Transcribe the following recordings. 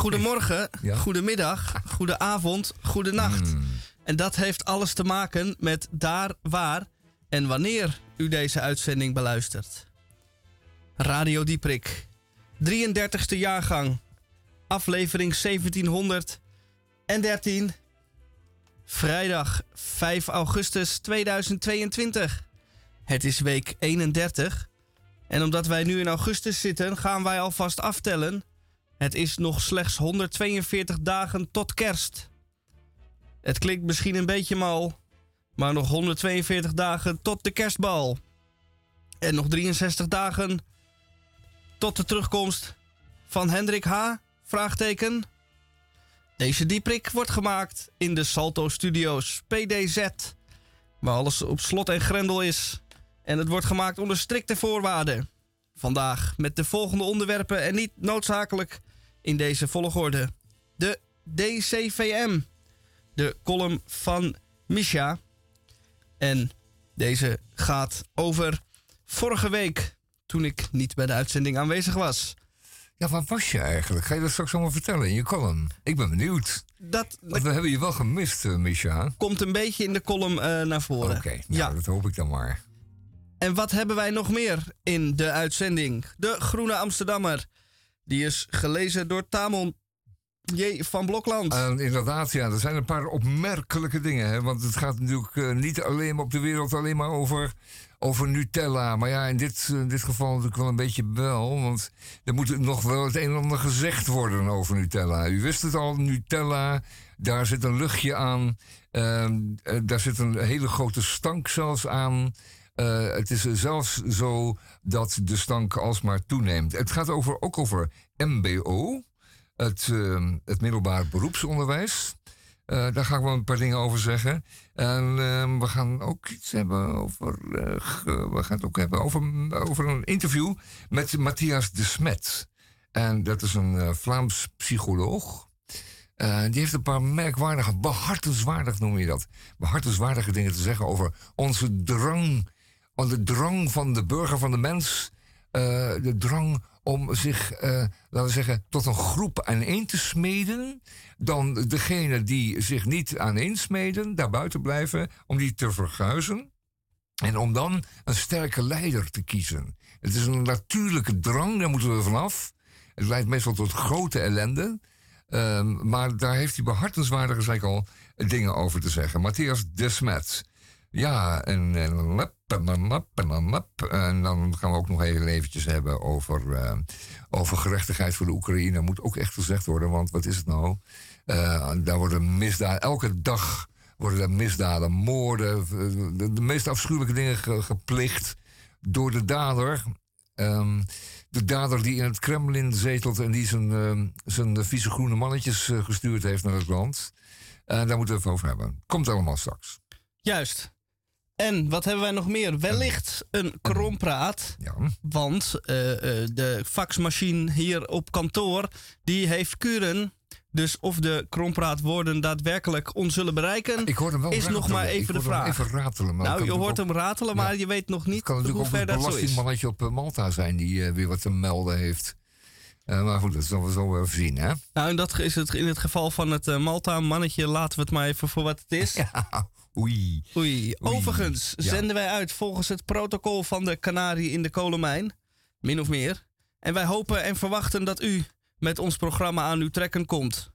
Goedemorgen, ja? goedemiddag, goedenavond, goedenacht. Mm. En dat heeft alles te maken met daar, waar en wanneer u deze uitzending beluistert. Radio Dieprik, 33ste jaargang, aflevering 1713, vrijdag 5 augustus 2022. Het is week 31 en omdat wij nu in augustus zitten, gaan wij alvast aftellen. Het is nog slechts 142 dagen tot kerst. Het klinkt misschien een beetje mal, maar nog 142 dagen tot de kerstbal. En nog 63 dagen tot de terugkomst van Hendrik H. Vraagteken. Deze dieprik wordt gemaakt in de Salto Studios PDZ, waar alles op slot en grendel is. En het wordt gemaakt onder strikte voorwaarden. Vandaag met de volgende onderwerpen en niet noodzakelijk in deze volgorde. De DCVM, de column van Misha. En deze gaat over vorige week, toen ik niet bij de uitzending aanwezig was. Ja, wat was je eigenlijk? Ga je dat straks allemaal vertellen in je column? Ik ben benieuwd. Dat, Want we hebben je wel gemist, uh, Misha. Komt een beetje in de column uh, naar voren. Oké, nou, ja. dat hoop ik dan maar. En wat hebben wij nog meer in de uitzending? De Groene Amsterdammer. Die is gelezen door Tamon J. van Blokland. Inderdaad, ja. Er zijn een paar opmerkelijke dingen. Hè? Want het gaat natuurlijk uh, niet alleen op de wereld alleen maar over, over Nutella. Maar ja, in dit, uh, dit geval natuurlijk wel een beetje wel. Want er moet nog wel het een en ander gezegd worden over Nutella. U wist het al, Nutella, daar zit een luchtje aan. Ehm, eh, daar zit een hele grote stank zelfs aan. Uh, het is zelfs zo dat de stank alsmaar toeneemt. Het gaat over, ook over MBO, het, uh, het middelbaar beroepsonderwijs. Uh, daar ga ik wel een paar dingen over zeggen. En ehm, we gaan ook iets hebben over. we gaan het ook hebben over, over een interview met Matthias de Smet. En dat is een Vlaams psycholoog. die heeft een paar merkwaardige, behartenswaardig noem je dat. Behartenswaardige dingen te zeggen over onze drang de drang van de burger, van de mens, uh, de drang om zich, uh, laten we zeggen, tot een groep aaneen te smeden, dan degene die zich niet aaneen smeden, daar buiten blijven, om die te verguizen. En om dan een sterke leider te kiezen. Het is een natuurlijke drang, daar moeten we vanaf. Het leidt meestal tot grote ellende. Um, maar daar heeft hij behartenswaardige, zei ik al, dingen over te zeggen. Matthias Desmet. Ja, en, en en dan gaan we ook nog even eventjes hebben over, uh, over gerechtigheid voor de Oekraïne. Moet ook echt gezegd worden, want wat is het nou? Uh, daar worden misdaden, elke dag worden er misdaden, moorden, de, meest afschuwelijke dingen ge, gepleegd door de dader. Um, de dader die in het Kremlin zetelt en die zijn, uh, zijn vieze groene mannetjes gestuurd heeft naar het land. Daar moeten we het over hebben. Komt allemaal straks. Juist. En wat hebben wij nog meer? Wellicht een krompraat. Ja. Want uh, uh, de faxmachine hier op kantoor, die heeft kuren. Dus of de krompraatwoorden daadwerkelijk ons zullen bereiken, ik hoor hem wel is nog maar even de vraag. Even ratelen, nou, je hoort hem ratelen, maar je weet nog niet hoe ver dat zo is. Het kan natuurlijk ook een op Malta zijn die uh, weer wat te melden heeft. Uh, maar goed, dat zullen we zo even zien, hè? Nou, en dat is het in het geval van het uh, Malta-mannetje. Laten we het maar even voor wat het is. Ja, Oei. Oei. Overigens zenden wij uit volgens het protocol van de Canarie in de kolenmijn. Min of meer. En wij hopen en verwachten dat u met ons programma aan uw trekken komt.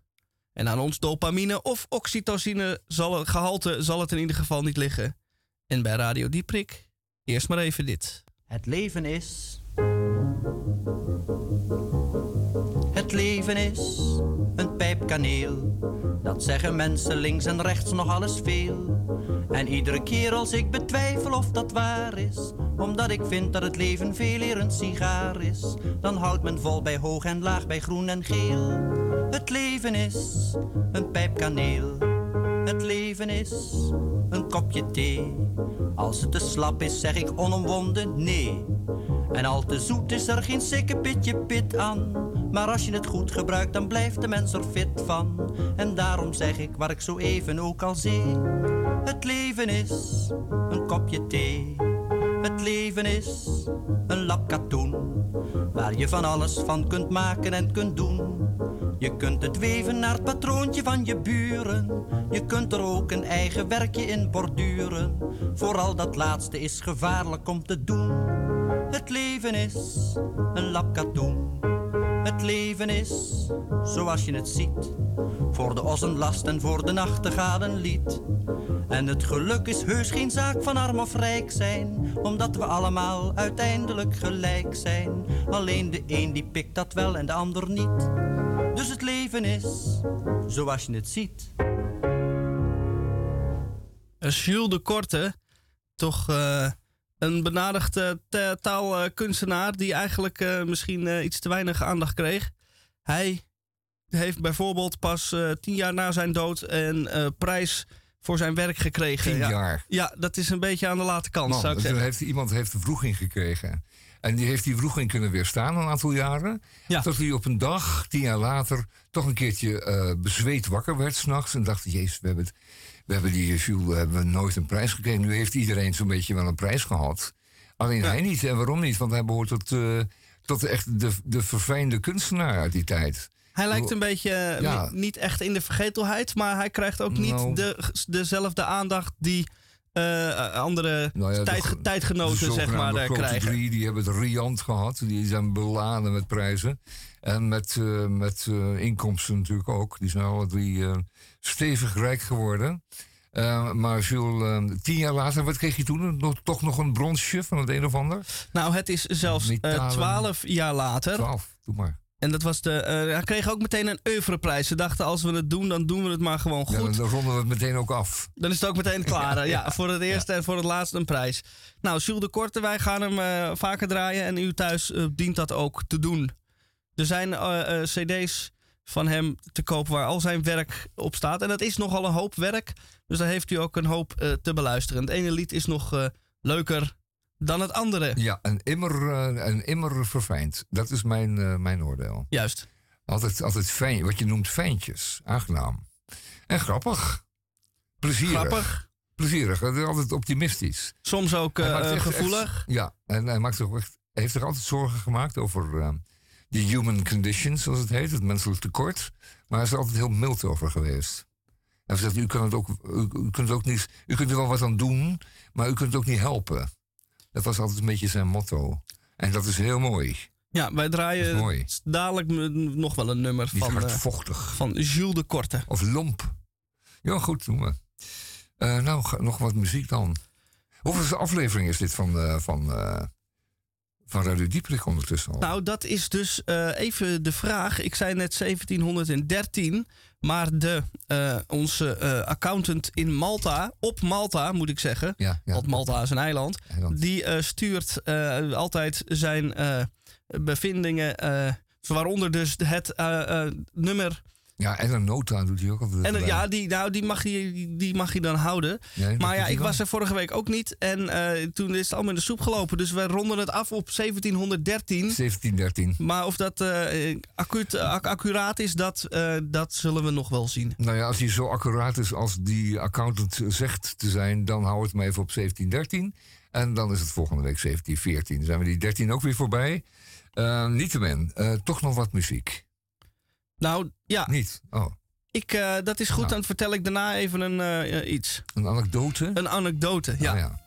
En aan ons dopamine of oxytocine zal het gehalte zal het in ieder geval niet liggen. En bij Radio Dieprik, eerst maar even dit. Het leven is. Het leven is Dat zeggen mensen links en rechts nog alles veel. En iedere keer als ik betwijfel of dat waar is, omdat ik vind dat het leven veel eer een sigaar is, dan houdt men vol bij hoog en laag, bij groen en geel. Het leven is een pijpkaneel. Het leven is een kopje thee. Als het te slap is, zeg ik onomwonden nee. En al te zoet is er geen sikke pitje pit aan. Maar als je het goed gebruikt, dan blijft de mens er fit van. En daarom zeg ik waar ik zo even ook al zie. Het leven is een kopje thee. Het leven is een lap katoen. Waar je van alles van kunt maken en kunt doen. Je kunt het weven naar het patroontje van je buren. Je kunt er ook een eigen werkje in borduren. Vooral dat laatste is gevaarlijk om te doen. Het leven is een lap katoen. Het leven is zoals je het ziet. Voor de os een last en voor de nachtegaal een lied. En het geluk is heus geen zaak van arm of rijk zijn, omdat we allemaal uiteindelijk gelijk zijn. Alleen de een die pikt dat wel en de ander niet. Dus het leven is zoals je het ziet. Jules de Korte, toch uh, een benadigde taalkunstenaar die eigenlijk uh, misschien uh, iets te weinig aandacht kreeg. Hij heeft bijvoorbeeld pas tien jaar na zijn dood een prijs voor zijn werk gekregen. Tien ja. jaar. Ja, dat is een beetje aan de late kant, Man, zou ik zeggen. Heeft, iemand heeft een vroeging gekregen. En die heeft die vroeging kunnen weerstaan een aantal jaren. Ja. Tot hij op een dag, tien jaar later, toch een keertje bezweet wakker werd s'nachts. En dacht, jezus, we hebben, het, we hebben die Jules hebben we nooit een prijs gekregen. Nu heeft iedereen zo'n beetje wel een prijs gehad. Alleen Ja. hij niet. En waarom niet? Want hij behoort tot, uh, tot echt de, de verfijnde kunstenaar uit die tijd. Hij lijkt een beetje eh, Ja. niet echt in de vergetelheid, maar hij krijgt ook niet Nou. de, dezelfde aandacht die eh, andere Nou ja, de tijd, tijdgenoten de zeg maar, eh, krijgen. drie, die hebben het riant gehad. Die zijn beladen met prijzen. En met, eh, met eh, inkomsten natuurlijk ook. Die zijn alle drie eh, stevig rijk geworden. Eh, maar Jules, eh, tien jaar later, wat kreeg je toen? Nog, toch nog een bronsje van het een of ander? Nou, het is zelfs eh, twaalf jaar later. Twaalf, doe maar. En dat was de. hij kreeg ook meteen een oeuvreprijs. Ze dachten, als we het doen, dan doen we het maar gewoon Ja, goed. dan ronden we het meteen ook af. Dan is het ook meteen klaar. ja, voor het eerste en voor het laatste een prijs. Nou, Jules de Korte, wij gaan hem vaker draaien. En u thuis dient dat ook te doen. Er zijn cd's van hem te koop waar al zijn werk op staat. En dat is nogal een hoop werk. Dus daar heeft u ook een hoop eh, te beluisteren. Het ene lied is nog eh, leuker dan het andere. Ja, en immer, eh, en immer verfijnd. Dat is mijn, mijn oordeel. Juist. Altijd, altijd fijn, wat je noemt fijntjes. Aangenaam. En grappig. Plezierig. Grappig. Plezierig. Is altijd optimistisch. Soms ook echt- gevoelig. echt- ja, en hij maakt zich ook echt, heeft zich altijd zorgen gemaakt over de human condition, zoals het heet, het menselijk tekort. Maar hij is er altijd heel mild over geweest. Hij zegt, u, kan het ook, u, u kunt ook niet, u kunt er wel wat aan doen, maar u kunt het ook niet helpen. Dat was altijd een beetje zijn motto. En dat is heel mooi. Ja, wij draaien dadelijk nog wel een nummer Niet van, eh, hardvochtig. van Jules de Korte. Of lomp. Ja, goed, doen we. Eh, nou, nog wat muziek dan. Hoeveel aflevering is dit van, eh, van, eh, van Radio Dieperik ondertussen al? Nou, dat is dus eh, even de vraag. Ik zei net 1713, maar de, eh, onze eh, accountant in Malta, op Malta moet ik zeggen, ja, ja. want Malta is een eiland, Eiland. die stuurt altijd zijn bevindingen, waaronder dus het nummer. Ja, en een nota doet hij ook altijd. En ja, die, nou, die, mag je, die, mag je dan houden. Nee, Maar ja, ik was er vorige week ook niet. En eh, toen is het allemaal in de soep gelopen. Dus we ronden het af op 1713. 1713. Maar of dat acuut, ac- accuraat is, dat, dat zullen we nog wel zien. Nou ja, als hij zo accuraat is als die accountant zegt te zijn, dan hou het maar even op 1713. En dan is het volgende week 1714. Dan zijn we die 13 ook weer voorbij. Uh, Niettemin, toch nog wat muziek. Nou ja, Niet? Oh, ik, eh, dat is goed. Nou. Dan vertel ik daarna even een, eh, iets. een anekdote? Een anekdote, ja. Oh, ja.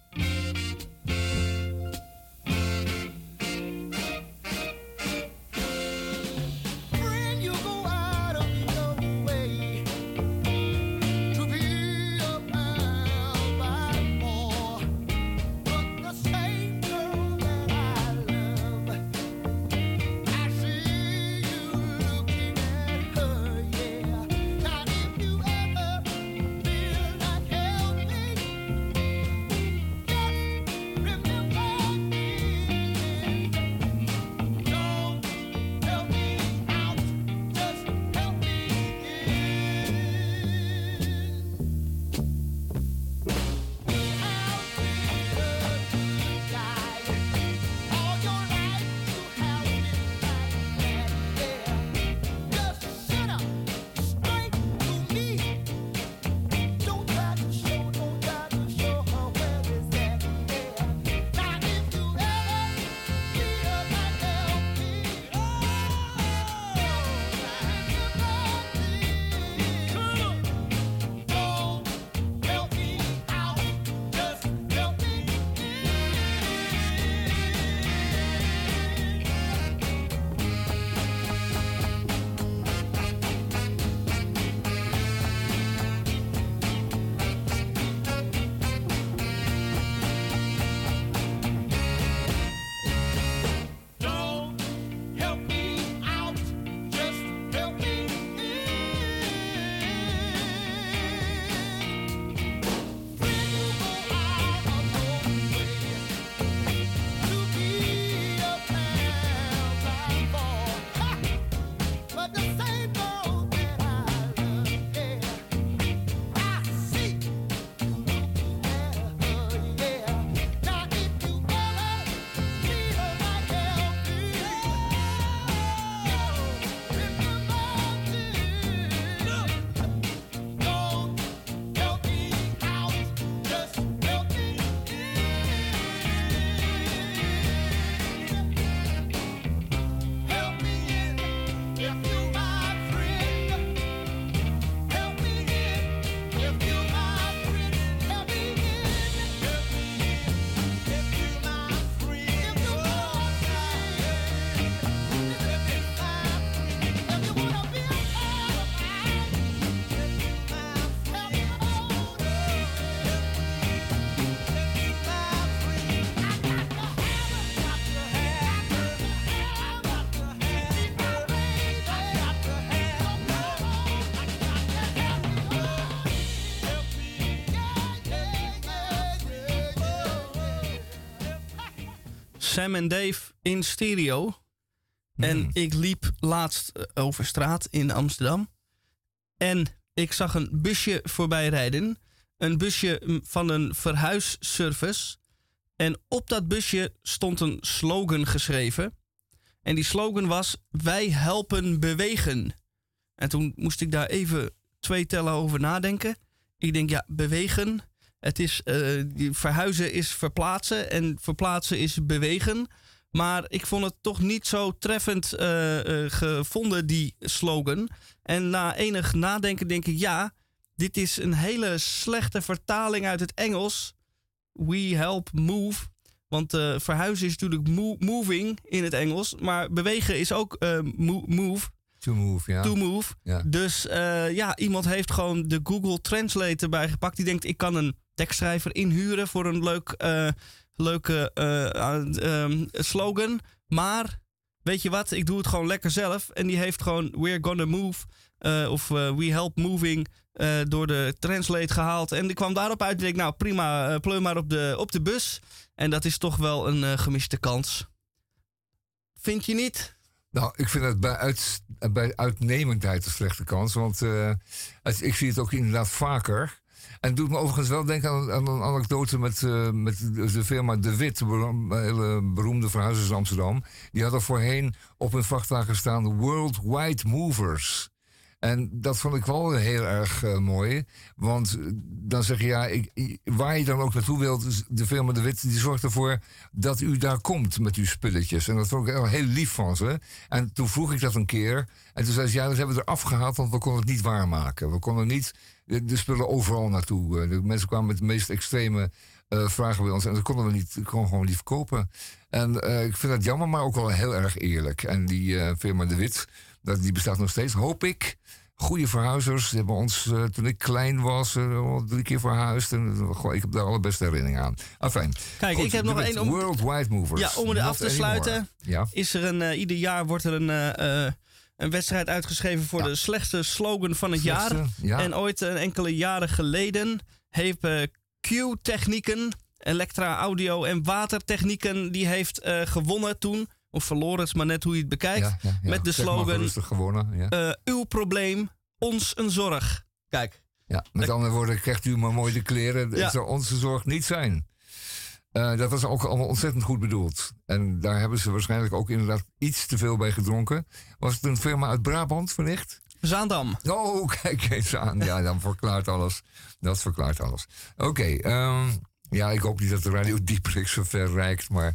Sam en Dave in stereo. En Hmm. ik liep laatst eh, over straat in Amsterdam. En ik zag een busje voorbij rijden. Een busje van een verhuisservice. En op dat busje stond een slogan geschreven. En die slogan was: Wij helpen bewegen. En toen moest ik daar even twee tellen over nadenken. Ik denk, ja, bewegen. Het is, eh, verhuizen is verplaatsen en verplaatsen is bewegen. Maar ik vond het toch niet zo treffend eh, eh, gevonden, die slogan. En na enig nadenken denk ik, ja, dit is een hele slechte vertaling uit het Engels. We help move. Want verhuizen is natuurlijk mo- moving in het Engels. Maar bewegen is ook mo- move, To move, ja. to move. Ja. Dus eh, ja, iemand heeft gewoon de Google Translate erbij gepakt. Die denkt, ik kan een tekstschrijver inhuren voor een leuk, eh, leuke eh, eh, ehm, slogan. Maar weet je wat, ik doe het gewoon lekker zelf. En die heeft gewoon We're Gonna Move of We Help Moving door de Translate gehaald. En ik kwam daarop uit en ik nou prima, pleur maar op de, op de bus. En dat is toch wel een gemiste kans. Vind je niet? Nou, ik vind het bij, uit, bij uitnemendheid een slechte kans. Want eh, ik zie het ook inderdaad vaker. En het doet me overigens wel denken aan, aan een anekdote met, eh, met de, firma De Wit, een hele beroemde verhuizers in Amsterdam. Die hadden voorheen op hun vrachtwagen staan Worldwide Movers. En dat vond ik wel heel erg eh, mooi. Want eh, dan zeg je, ja, ik, waar je dan ook naartoe wilt, de firma De Wit die zorgt ervoor dat u daar komt met uw spulletjes. En dat vond ik heel lief van ze. En toen vroeg ik dat een keer. En toen zei ze, ja, dat hebben we eraf gehaald, want we konden het niet waarmaken. We konden niet de, de spullen overal naartoe. eh, De mensen kwamen met de meest extreme eh, vragen bij ons. En dat konden we niet, konden gewoon niet verkopen. En eh, ik vind dat jammer, maar ook wel heel erg eerlijk. En die eh, firma De Wit, dat, die bestaat nog steeds, hoop ik. Goede verhuizers. Die hebben ons, eh, toen ik klein was, al drie keer verhuisd. En goh, ik heb daar alle beste herinneringen aan. Afijn. Kijk, Goed, ik heb nog één om- Worldwide Movers. Ja, om het af te sluiten. Ja. is er een, ieder jaar wordt er een, een wedstrijd uitgeschreven voor Ja. de slechtste slogan van het jaar. Ja. En ooit, een enkele jaren geleden, heeft eh, Q-technieken, Elektra Audio en Watertechnieken, die heeft eh, gewonnen toen. Of verloren, het is maar net hoe je het bekijkt. Ja, ja, ja. Met de slogan- gewonnen. Eh, uw probleem, ons een zorg. Kijk, Ja, met andere woorden, krijgt u maar mooi de kleren. Dat Ja. zou onze zorg niet zijn. Eh, dat was ook allemaal ontzettend goed bedoeld. En daar hebben ze waarschijnlijk ook inderdaad iets te veel bij gedronken. Was het een firma uit Brabant wellicht? Zaandam. Oh, kijk eens aan. Ja, dan verklaart alles. Dat verklaart alles. Oké, ehm, ja, ik hoop niet dat de Radio Dieperik zo ver reikt, maar...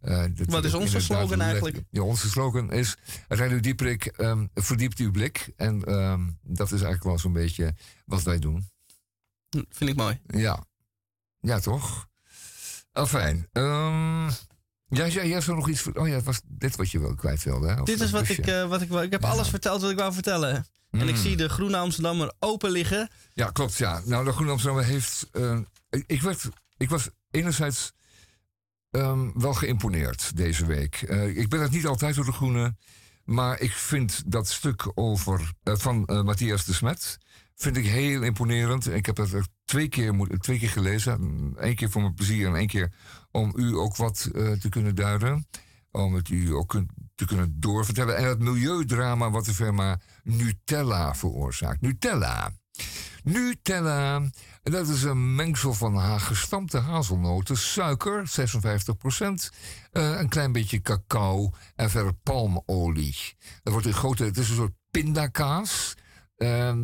eh, Wat is onze slogan eigenlijk? Ja, onze slogan is Radio Dieperik ehm, verdiept uw blik. En ehm, dat is eigenlijk wel zo'n beetje wat wij doen. Hm, Vind ik mooi. Ja. Ja, toch? Afijn. Ehm ja, ja, jij zou nog iets... Oh ja, het was dit wat je wel kwijt wilde, hè? Dit is wat busje. ik, eh, wat ik wou. Ik heb Ja. alles verteld wat ik wou vertellen. En ik Mm. zie de Groene Amsterdammer open liggen. Ja, klopt, ja. Nou, de Groene Amsterdammer heeft... eh, ik, ik, werd, ik was enerzijds ehm, wel geïmponeerd deze week. Eh, ik ben het niet altijd door de Groene... maar ik vind dat stuk over, eh, van eh, Matthias de Smet... vind ik heel imponerend. Ik heb het twee keer, twee keer gelezen. Eén keer voor mijn plezier en één keer om u ook wat te kunnen duiden. Om het u ook te kunnen doorvertellen. En het milieudrama wat de firma Nutella veroorzaakt. Nutella. Nutella, en dat is een mengsel van ha- gestampte hazelnoten, suiker, 56%, eh, een klein beetje cacao en verder palmolie. Dat wordt een grote, het is een soort pindakaas. Ehm,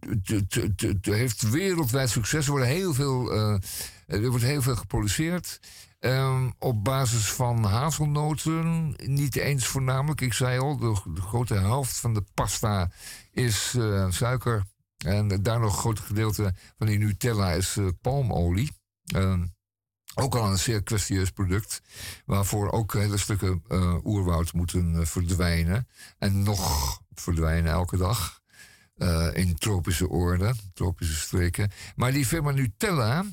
het- het heeft wereldwijd succes. Er, worden heel veel, eh, er wordt heel veel geproduceerd. Ehm, op basis van hazelnoten. Niet eens voornamelijk. Ik zei al, de, de grote helft van de pasta is eh, suiker. En daar nog een groot gedeelte van die Nutella is eh, palmolie. Ehm, ook al een zeer kwestieus product. Waarvoor ook hele stukken eh, oerwoud moeten eh, verdwijnen. En nog verdwijnen elke dag. in tropische orde, tropische streken. Maar die firma Nutella,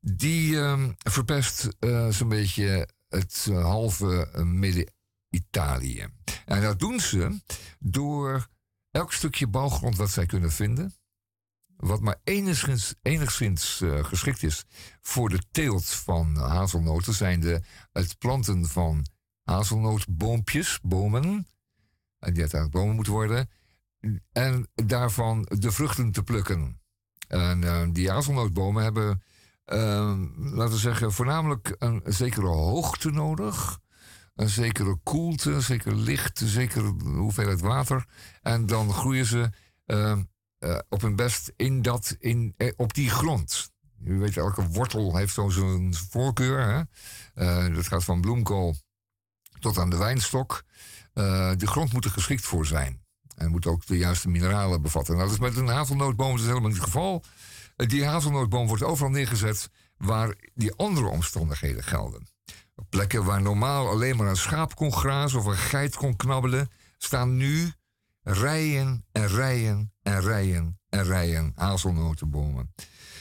die ehm, verpest zo'n beetje het halve Midden-Italië. En dat doen ze door elk stukje bouwgrond wat zij kunnen vinden. wat maar enigszins, enigszins eh, geschikt is voor de teelt van hazelnoten, zijn de, het planten van hazelnootboompjes, bomen, en die uiteindelijk bomen moeten worden, en daarvan de vruchten te plukken. En eh, die hazelnootbomen hebben, eh, laten we zeggen, voornamelijk een zekere hoogte nodig. Een zekere koelte, een zeker licht, een zekere hoeveelheid water. En dan groeien ze eh, eh, op hun best in dat, in, eh, op die grond. U weet, elke wortel heeft zo zijn voorkeur. Hè? Dat gaat van bloemkool tot aan de wijnstok. De grond moet er geschikt voor zijn. En moet ook de juiste mineralen bevatten. Nou, dat is met een hazelnootboom dat is helemaal niet het geval. Die hazelnootboom wordt overal neergezet waar die andere omstandigheden gelden. Plekken waar normaal alleen maar een schaap kon grazen of een geit kon knabbelen, staan nu rijen en rijen en rijen en rijen hazelnotenbomen.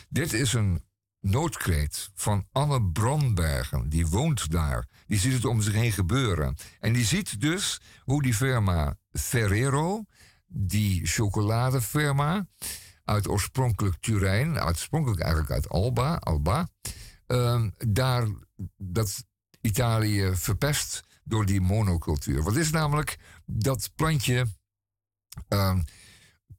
Dit is een noodkreet van Anne Brandbergen. Die woont daar. Die ziet het om zich heen gebeuren. En die ziet dus hoe die firma Ferrero, die chocoladefirma, uit oorspronkelijk Turijn, oorspronkelijk eigenlijk uit Alba, Alba ehm, daar dat Italië verpest door die monocultuur. Wat is namelijk dat plantje ehm,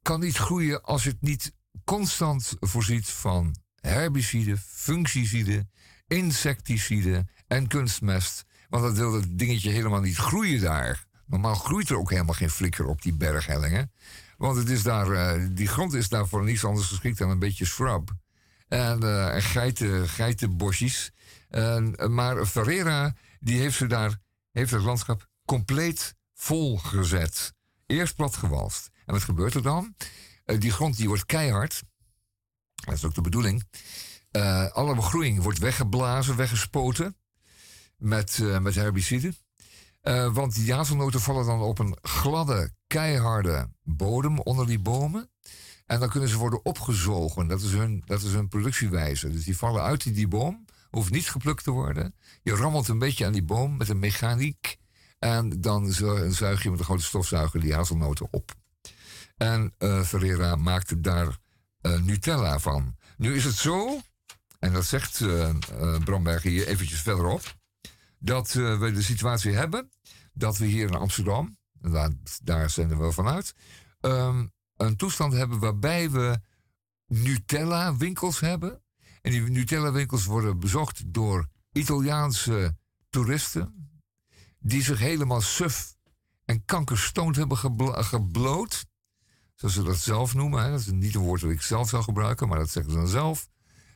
kan niet groeien als het niet constant voorziet van herbiciden, fungiciden, insecticiden en kunstmest. Want dat wil dat dingetje helemaal niet groeien daar. Normaal groeit er ook helemaal geen flikker op die berghellingen. Want het is daar, eh, die grond is daar voor niets anders geschikt dan een beetje scrub. En, eh, en geiten, geitenbosjes. En, eh, maar Ferreira die heeft, ze daar, heeft het landschap compleet volgezet. Eerst platgewalst. En wat gebeurt er dan? Eh, die grond die wordt keihard. Dat is ook de bedoeling. Alle begroeiing wordt weggeblazen, weggespoten. Met, met herbiciden. Want die hazelnoten vallen dan op een gladde, keiharde bodem onder die bomen. En dan kunnen ze worden opgezogen. Dat is hun, dat is hun productiewijze. Dus die vallen uit die, die boom. Hoeft niet geplukt te worden. Je rammelt een beetje aan die boom met een mechaniek. En dan zu- zuig je met een grote stofzuiger die hazelnoten op. En eh Ferreira maakte daar eh, Nutella van. Nu is het zo, en dat zegt eh eh, Bramberg hier eventjes verderop, dat we de situatie hebben dat we hier in Amsterdam, daar, daar zenden we vanuit, ehm, een toestand hebben waarbij we Nutella-winkels hebben. En die Nutella-winkels worden bezocht door Italiaanse toeristen, die zich helemaal suf en kankerstoond hebben geblo- gebloot. Zoals ze dat zelf noemen. Dat is niet een woord dat ik zelf zou gebruiken, maar dat zeggen ze dan zelf.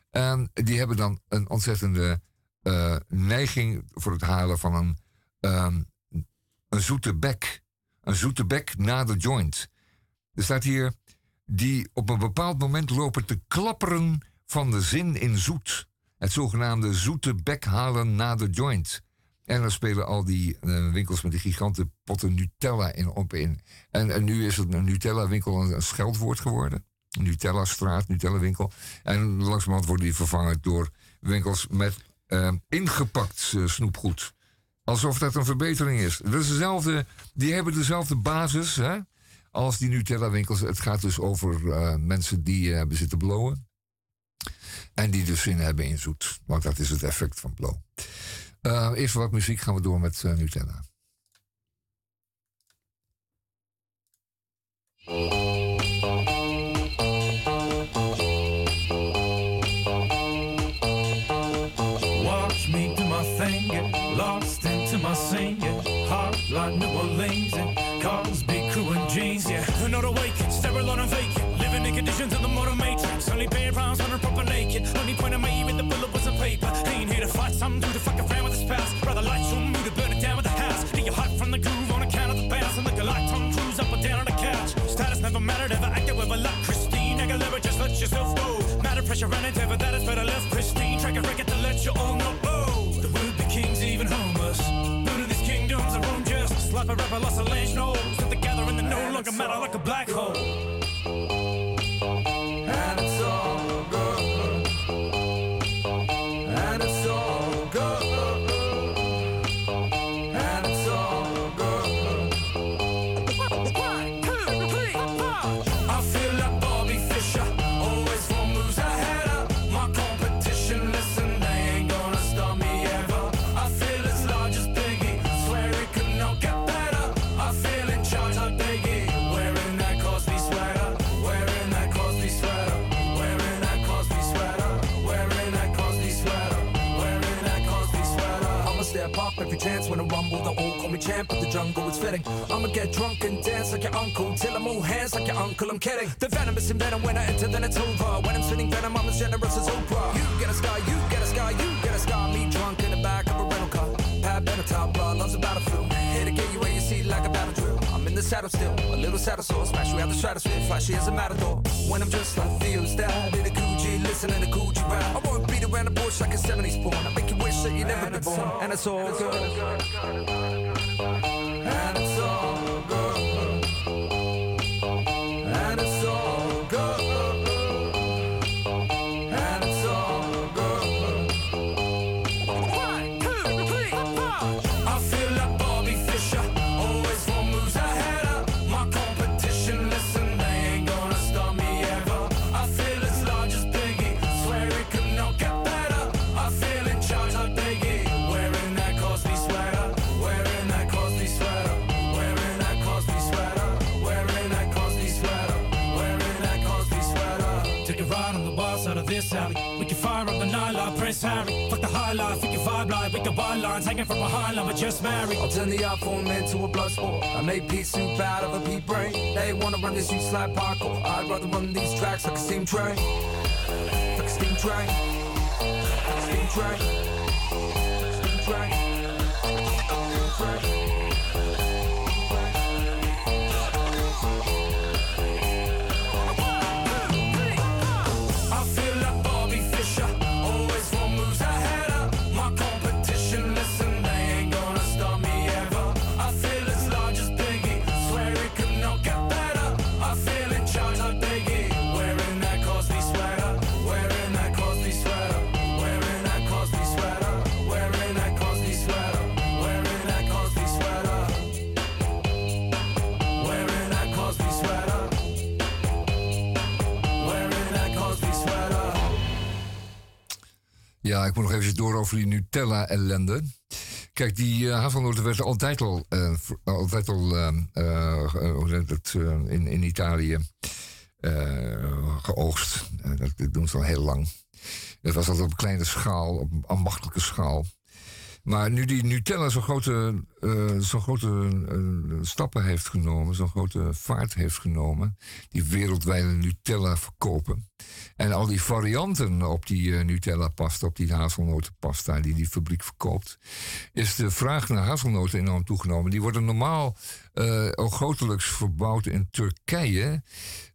En die hebben dan een ontzettende eh, neiging voor het halen van een, ehm, een zoete bek. Een zoete bek na de joint. Er staat hier, die op een bepaald moment lopen te klapperen van de zin in zoet. Het zogenaamde zoete bek halen na de joint. En dan spelen al die eh, winkels met die giganten potten Nutella in, op in. En, en nu is het een Nutella-winkel een, een scheldwoord geworden. Nutella-straat, Nutella-winkel. En langzamerhand worden die vervangen door winkels met eh, ingepakt eh, snoepgoed. Alsof dat een verbetering is. Dat is dezelfde, die hebben dezelfde basis hè, als die Nutella-winkels. Het gaat dus over eh, mensen die eh, hebben zitten blowen. En die dus zin hebben in zoet. Want dat is het effect van blow. Eh, eerst wat muziek gaan we door met Nutella. Pressure running, ever that is better left pristine. Track a record to let you all know. Oh, the would be kings even homeless. None of these kingdoms are own just. Slap a rapper, lost a lynch nose. Sit together and they no longer matter like a black hole. Champ, but the jungle is fitting. I'ma get drunk and dance like your uncle. Till I move hands like your uncle, I'm kidding. The venomous in venom when I enter, then it's over. When I'm spitting venom, I'm as generous as Oprah. You get a scar, you get a scar, you get a scar. Me drunk in the back of a rental car. Pat better top, blood loves a battlefield. Here to get you where you see like a battle drill. I'm in the saddle still, a little saddle sore. Smash you out the stratosphere, flashy as a matador. When I'm just like Theo Style, in a Gucci, listening to Gucci rap. I won't beat around the bush like a 70s porn. I make you wish that you never been born. And it's all good. And like we can lines hanging from behind like we're just married. I'll turn the iPhone into a blood sport. I make pea soup out of a pea brain. They wanna run this streets like parkour. I'd rather run these tracks like a steam train. Like a steam train. Like a steam train. Steam train. Steam train. Ja, ik moet nog even door over die Nutella-ellende. Kijk, die uh, werden altijd al, voor- altijd al in, in Italië geoogst. Dat, dat doen ze al heel lang. Dat was altijd op kleine schaal, op ambachtelijke schaal. Maar nu die Nutella zo'n grote, eh, zo'n grote eh, stappen heeft genomen, zo'n grote vaart heeft genomen, die wereldwijde Nutella verkopen. En al die varianten op die eh, Nutella-pasta, op die hazelnotenpasta die die fabriek verkoopt, is de vraag naar hazelnoten enorm toegenomen. Die worden normaal eh, al grotelijks verbouwd in Turkije,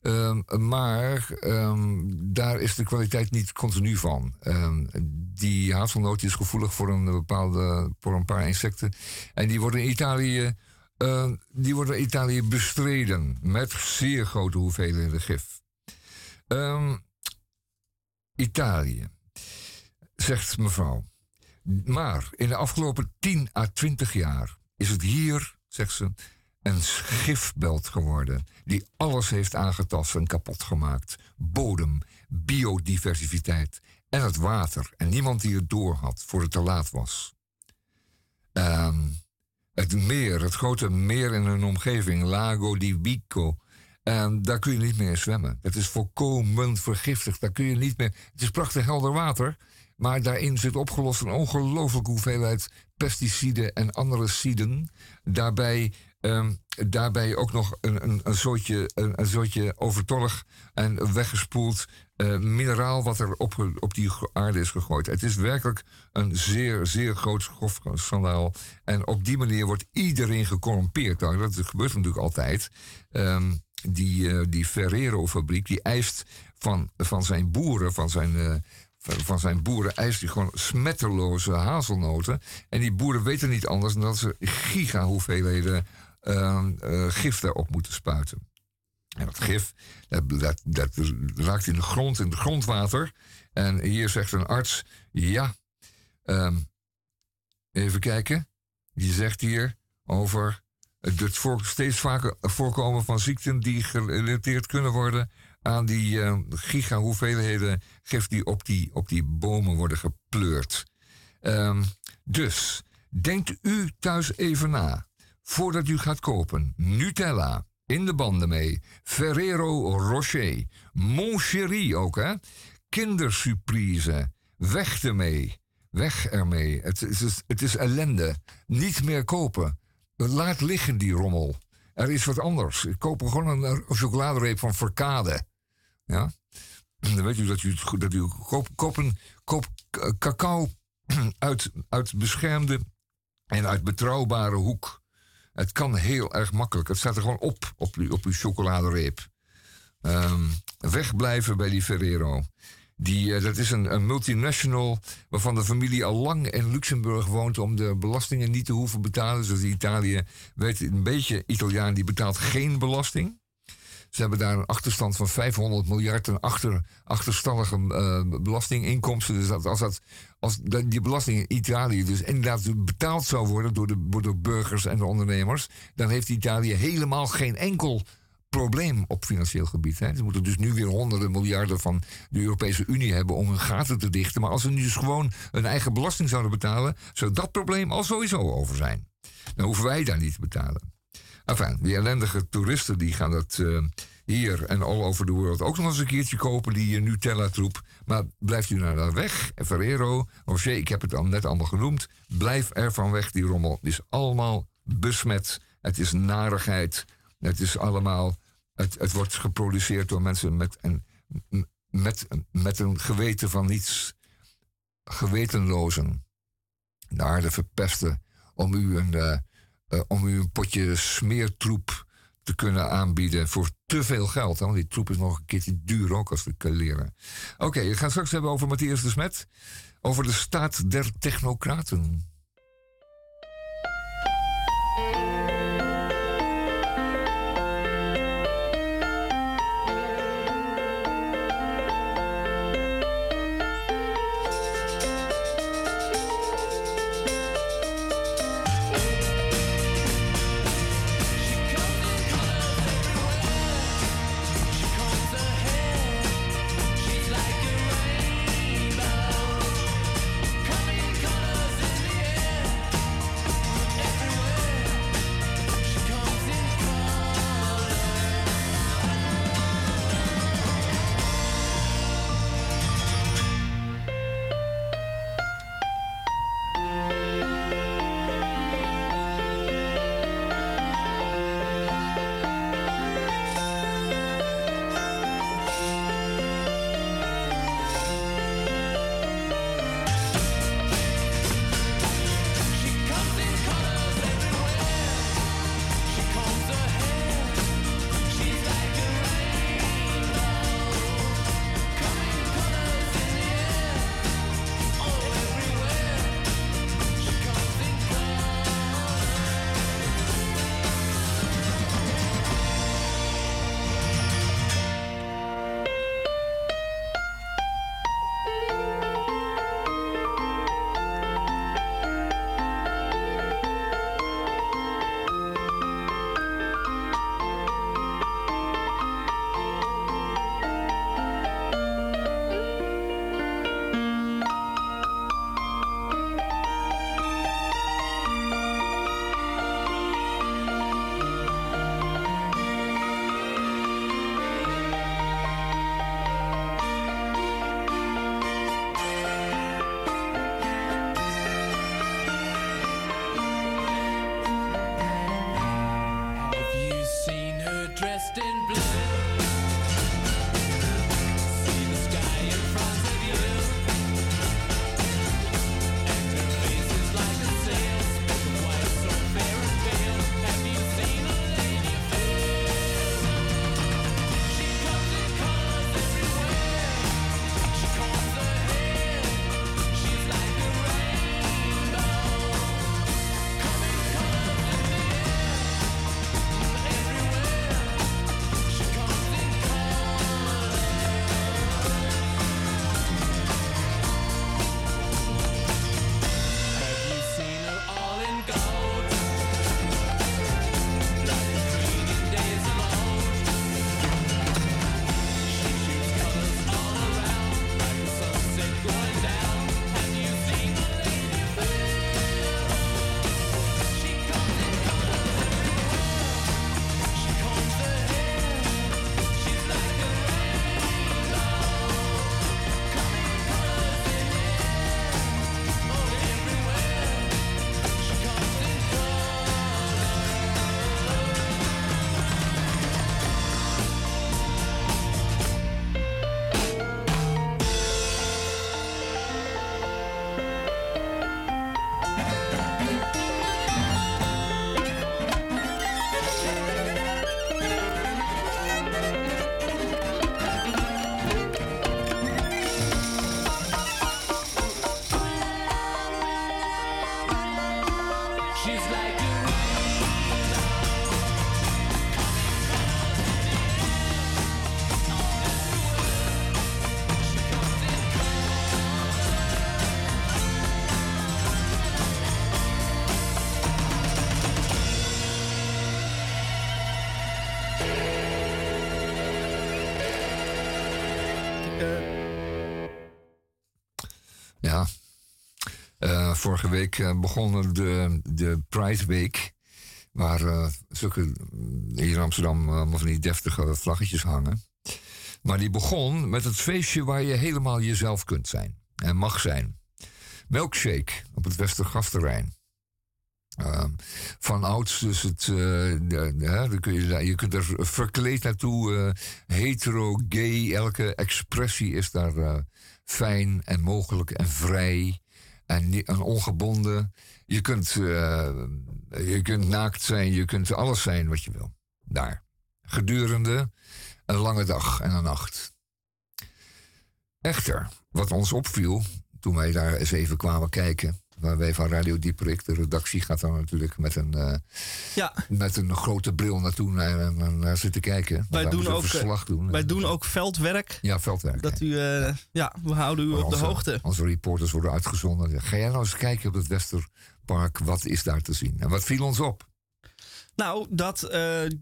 ehm, maar ehm, daar is de kwaliteit niet continu van. Ehm, die hazelnoot is gevoelig voor een bepaalde, voor een paar insecten. En die worden in Italië, eh, die worden in Italië bestreden met zeer grote hoeveelheden gif. Ehm, Italië, zegt mevrouw. Maar in de afgelopen 10 à 20 jaar is het hier, zegt ze, een gifbelt geworden. Die alles heeft aangetast en kapot gemaakt. Bodem, biodiversiteit en het water. En niemand die het door had voor het te laat was. Ehm, het meer, het grote meer in hun omgeving, Lago di Vico. ehm, daar kun je niet meer zwemmen. Het is volkomen vergiftigd. Daar kun je niet meer. Het is prachtig helder water. Maar daarin zit opgelost een ongelooflijke hoeveelheid pesticiden en andere ciden. Daarbij, ehm, daarbij ook nog een, een, een, soortje, een, een soortje overtollig en weggespoeld eh, mineraal wat er op, op die aarde is gegooid. Het is werkelijk een zeer, zeer groot schofschandaal. En op die manier wordt iedereen gecorrumpeerd. Nou, dat gebeurt natuurlijk altijd. Ehm, die, eh, die Ferrero-fabriek die eist van, van zijn boeren, van zijn, eh, van zijn boeren, eist hij gewoon smetteloze hazelnoten. En die boeren weten niet anders dan dat ze giga hoeveelheden ehm, eh, gif daarop moeten spuiten. En dat gif, dat, dat, dat raakt in de grond, in het grondwater. En hier zegt een arts, ja, ehm, even kijken. Die zegt hier over het steeds vaker voorkomen van ziekten die gerelateerd kunnen worden aan die giga hoeveelheden gif die op die, op die bomen worden gepleurd. Dus, denkt u thuis even na. Voordat u gaat kopen, Nutella, in de banden mee, Ferrero Rocher, Mon Chéri ook hè, kindersurprise, weg ermee. Weg ermee. Het is, het is ellende. Niet meer kopen. Laat liggen die rommel. Er is wat anders. Koop gewoon een, chocoladereep van Verkade. Ja? Dan weet u dat u, dat u koop, koop, cacao uit, uit beschermde en uit betrouwbare hoek. Het kan heel erg makkelijk. Het staat er gewoon op, op, op uw chocoladereep. Ehm, wegblijven bij die Ferrero. Die, eh, dat is een, een multinational waarvan de familie al lang in Luxemburg woont om de belastingen niet te hoeven betalen. Dus Italië, weet een beetje Italiaan, die betaalt geen belasting. Ze hebben daar een achterstand van 500 miljard en achter, achterstallige eh, belastinginkomsten. Dus dat, als, dat, als die belasting in Italië dus inderdaad betaald zou worden door de, door burgers en de ondernemers, dan heeft Italië helemaal geen enkel probleem op financieel gebied. Hè. Ze moeten dus nu weer honderden miljarden van de Europese Unie hebben om hun gaten te dichten. Maar als ze nu dus gewoon hun eigen belasting zouden betalen, zou dat probleem al sowieso over zijn. Dan hoeven wij daar niet te betalen. Enfin, die ellendige toeristen die gaan dat eh, hier en all over the world ook nog eens een keertje kopen, die eh, Nutella-troep. Maar blijft u nou daar weg? Ferrero, Rocher, ik heb het al net allemaal genoemd. Blijf er van weg, die rommel. Het is allemaal besmet. Het is narigheid. Het is allemaal... Het, het wordt geproduceerd door mensen met een, met, met een geweten van niets. Gewetenlozen. De aarde verpesten om u een, eh, eh, om u een potje smeertroep te kunnen aanbieden voor te veel geld. Want die troep is nog een keertje duur ook als we leren. Oké, we gaan straks hebben over Matthias de Smet. Over de staat der technocraten. Vorige week eh, begon de, de Pride Week. Waar eh, zulke, mm, hier in Amsterdam van die deftige vlaggetjes hangen. Maar die begon met het feestje waar je helemaal jezelf kunt zijn. En mag zijn. Milkshake op het Westergasterrein. Ehm, van ouds, dus het, eh, kun je, je kunt er verkleed naartoe. eh, hetero, gay, elke expressie is daar eh, fijn en mogelijk en vrij en, ni- en ongebonden. Je kunt, eh, je kunt naakt zijn, je kunt alles zijn wat je wil. Daar. Gedurende een lange dag en een nacht. Echter, wat ons opviel toen wij daar eens even kwamen kijken. Waar wij van Radio Dieperik, de redactie gaat dan natuurlijk met een, eh, Ja, met een grote bril naartoe naar, naar, naar zitten kijken. Wij doen ook, eh, verslag doen. wij doen ook veldwerk. Ja, veldwerk. Dat u, eh, ja, we houden u op de hoogte. Onze reporters worden uitgezonden. Ga jij nou eens kijken op het Westerpark. Wat is daar te zien? En wat viel ons op? Nou, dat eh,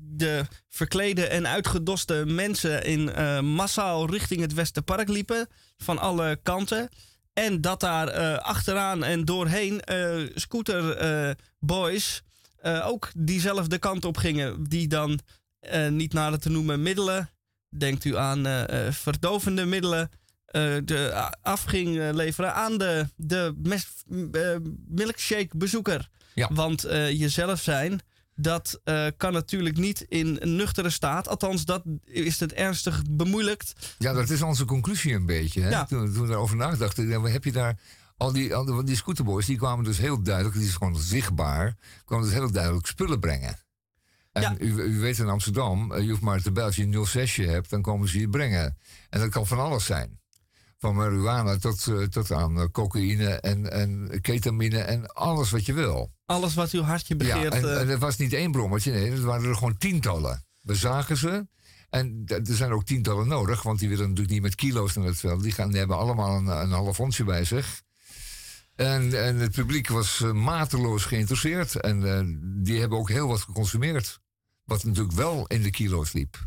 de verklede en uitgedoste mensen in eh, massaal richting het Westerpark liepen. Van alle kanten. En dat daar eh, achteraan en doorheen eh scooterboys eh, ook diezelfde kant op gingen. Die dan niet nader te noemen middelen. Denkt u aan verdovende middelen. de a- af ging eh, leveren aan de, de mes- milkshake bezoeker. Ja. Want jezelf zijn, dat eh, kan natuurlijk niet in een nuchtere staat. Althans, dat is het ernstig bemoeilijkt. Ja, dat is onze conclusie een beetje. Hè? Ja. Toen, toen we daarover nadachten, heb je daar... Al die, al die, die scooterboys die kwamen dus heel duidelijk, die is gewoon zichtbaar, kwamen dus heel duidelijk spullen brengen. En Ja. u, u weet in Amsterdam, eh, je hoeft maar te bellen als je een 06 hebt, dan komen ze je brengen. En dat kan van alles zijn. Van marihuana tot, eh, tot aan eh, cocaïne en, en ketamine en alles wat je wil. Alles wat uw hartje begeert. Ja, en, eh, en het was niet één brommertje, nee, het waren er gewoon tientallen. We zagen ze. En er zijn ook tientallen nodig, want die willen natuurlijk niet met kilo's naar het veld. Die, gaan, die hebben allemaal een, een half onsje bij zich. En, en het publiek was mateloos geïnteresseerd. En die hebben ook heel wat geconsumeerd. Wat natuurlijk wel in de kilo's liep.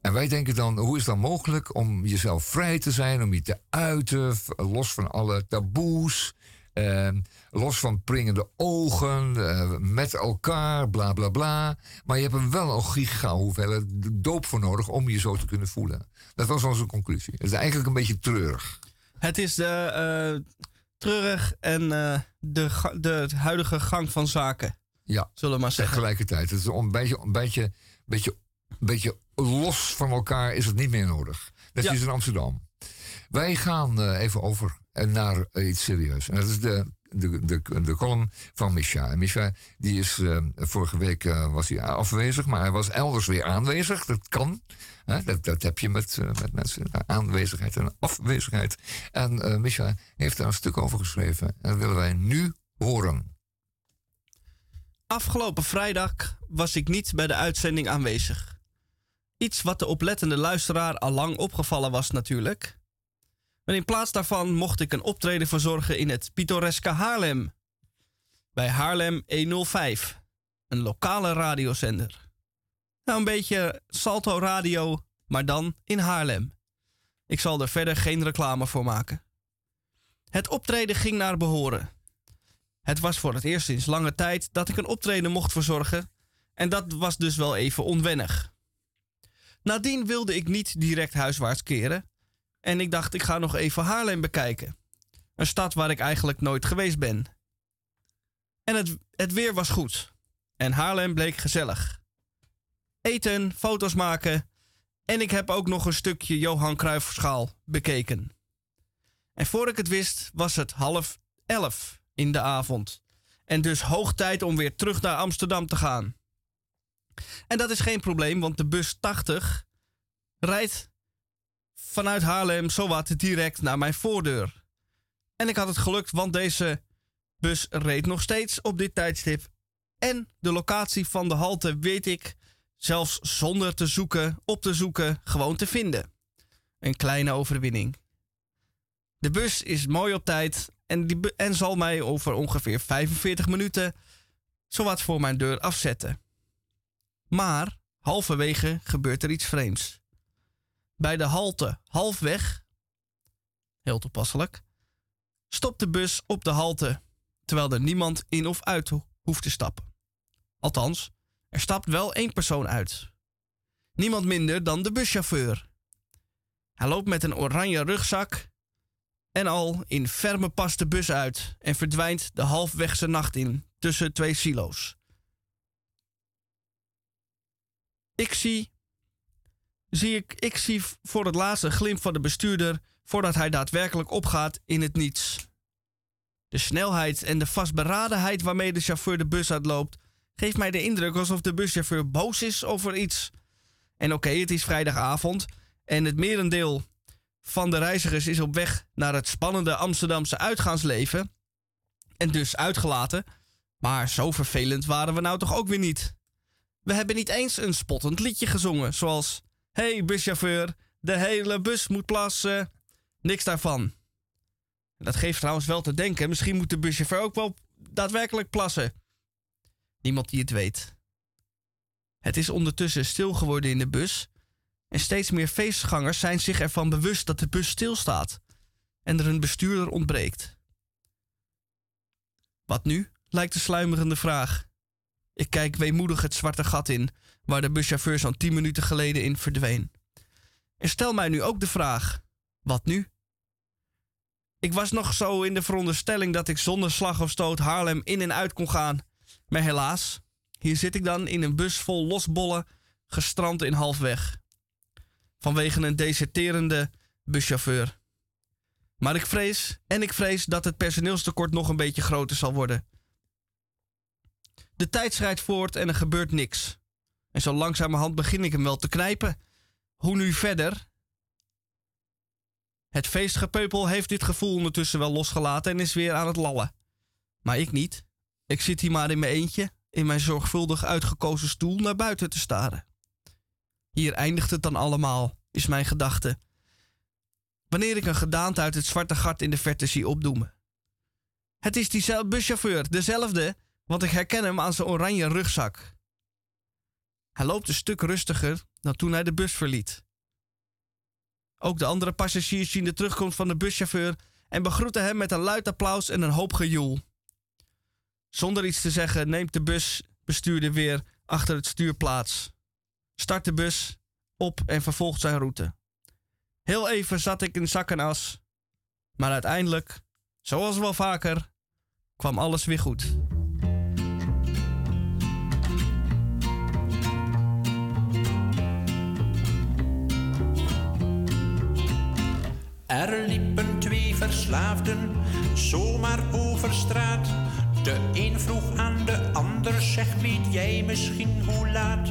En wij denken dan, hoe is dan mogelijk om jezelf vrij te zijn, om je te uiten, los van alle taboes, eh, los van pringende ogen, eh, met elkaar, bla bla bla. Maar je hebt er wel een giga hoeveelheid doop voor nodig om je zo te kunnen voelen. Dat was onze conclusie. Het is eigenlijk een beetje treurig. Het is de, eh, treurig en eh, de, de huidige gang van zaken, Ja, zullen we maar zeggen. tegelijkertijd. Het is een beetje, een beetje, beetje, beetje los van elkaar is het niet meer nodig. Dat Ja. is in Amsterdam. Wij gaan eh, even over naar iets serieus. En dat is de, de, de, de column van Misha. En Misha, die is eh, vorige week eh, was hij afwezig, maar hij was elders weer aanwezig. Dat kan. Hè? Dat, dat heb je met, met mensen. Aanwezigheid en afwezigheid. En Misha heeft daar een stuk over geschreven. En dat willen wij nu horen. Afgelopen vrijdag was ik niet bij de uitzending aanwezig. Iets wat de oplettende luisteraar al lang opgevallen was natuurlijk. Maar in plaats daarvan mocht ik een optreden verzorgen in het pittoreske Haarlem. Bij Haarlem 105, een lokale radiozender. Nou, een beetje Salto Radio, maar dan in Haarlem. Ik zal er verder geen reclame voor maken. Het optreden ging naar behoren. Het was voor het eerst sinds lange tijd dat ik een optreden mocht verzorgen. En dat was dus wel even onwennig. Nadien wilde ik niet direct huiswaarts keren. En ik dacht, ik ga nog even Haarlem bekijken. Een stad waar ik eigenlijk nooit geweest ben. En het, het weer was goed. En Haarlem bleek gezellig. Eten, foto's maken. En ik heb ook nog een stukje Johan Cruijffschaal bekeken. En voor ik het wist, was het half elf in de avond. En dus hoog tijd om weer terug naar Amsterdam te gaan. En dat is geen probleem, want de bus 80 rijdt vanuit Haarlem zowat direct naar mijn voordeur. En ik had het gelukt, want deze bus reed nog steeds op dit tijdstip En de locatie van de halte weet ik, zelfs zonder te zoeken, op te zoeken, gewoon te vinden. Een kleine overwinning. De bus is mooi op tijd en, die en zal mij over ongeveer 45 minuten zowat voor mijn deur afzetten. Maar halverwege gebeurt er iets vreemds. Bij de halte halfweg, heel toepasselijk, stopt de bus op de halte, terwijl er niemand in of uit ho- hoeft te stappen. Althans, er stapt wel één persoon uit. Niemand minder dan de buschauffeur. Hij loopt met een oranje rugzak en al in ferme pas de bus uit en verdwijnt de halfwegse nacht in tussen twee silo's. Ik zie, zie ik, ik zie voor het laatst een glimp van de bestuurder voordat hij daadwerkelijk opgaat in het niets. De snelheid en de vastberadenheid waarmee de chauffeur de bus uitloopt, geeft mij de indruk alsof de buschauffeur boos is over iets. En oké, het is vrijdagavond en het merendeel van de reizigers is op weg naar het spannende Amsterdamse uitgaansleven. En dus uitgelaten. Maar zo vervelend waren we nou toch ook weer niet. We hebben niet eens een spottend liedje gezongen, zoals: Hey buschauffeur, de hele bus moet plassen. Niks daarvan. Dat geeft trouwens wel te denken, misschien moet de buschauffeur ook wel daadwerkelijk plassen. Niemand die het weet. Het is ondertussen stil geworden in de bus en steeds meer feestgangers zijn zich ervan bewust dat de bus stilstaat en er een bestuurder ontbreekt. Wat nu? lijkt de sluimerende vraag. Ik kijk weemoedig het zwarte gat in, waar de buschauffeur zo'n 10 minuten geleden in verdween. En stel mij nu ook de vraag: wat nu? Ik was nog zo in de veronderstelling dat ik zonder slag of stoot Haarlem in en uit kon gaan. Maar helaas, hier zit ik dan in een bus vol losbollen, gestrand in halfweg vanwege een deserterende buschauffeur. Maar ik vrees, en ik vrees dat het personeelstekort nog een beetje groter zal worden. De tijd schrijdt voort en er gebeurt niks. En zo langzamerhand begin ik hem wel te knijpen. Hoe nu verder? Het feestgepeupel heeft dit gevoel ondertussen wel losgelaten en is weer aan het lallen. Maar ik niet. Ik zit hier maar in mijn eentje, in mijn zorgvuldig uitgekozen stoel naar buiten te staren. Hier eindigt het dan allemaal, is mijn gedachte. Wanneer ik een gedaante uit het zwarte gat in de verte zie opdoemen. Het is diezelfde buschauffeur, dezelfde, want ik herken hem aan zijn oranje rugzak. Hij loopt een stuk rustiger dan toen hij de bus verliet. Ook de andere passagiers zien de terugkomst van de buschauffeur en begroeten hem met een luid applaus en een hoop gejoel. Zonder iets te zeggen neemt de busbestuurder weer achter het stuur plaats start de bus op en vervolgt zijn route. Heel even zat ik in zak en as, maar uiteindelijk, zoals wel vaker, kwam alles weer goed. Er liepen twee verslaafden zomaar over straat. De een vroeg aan de ander, zeg weet jij misschien hoe laat?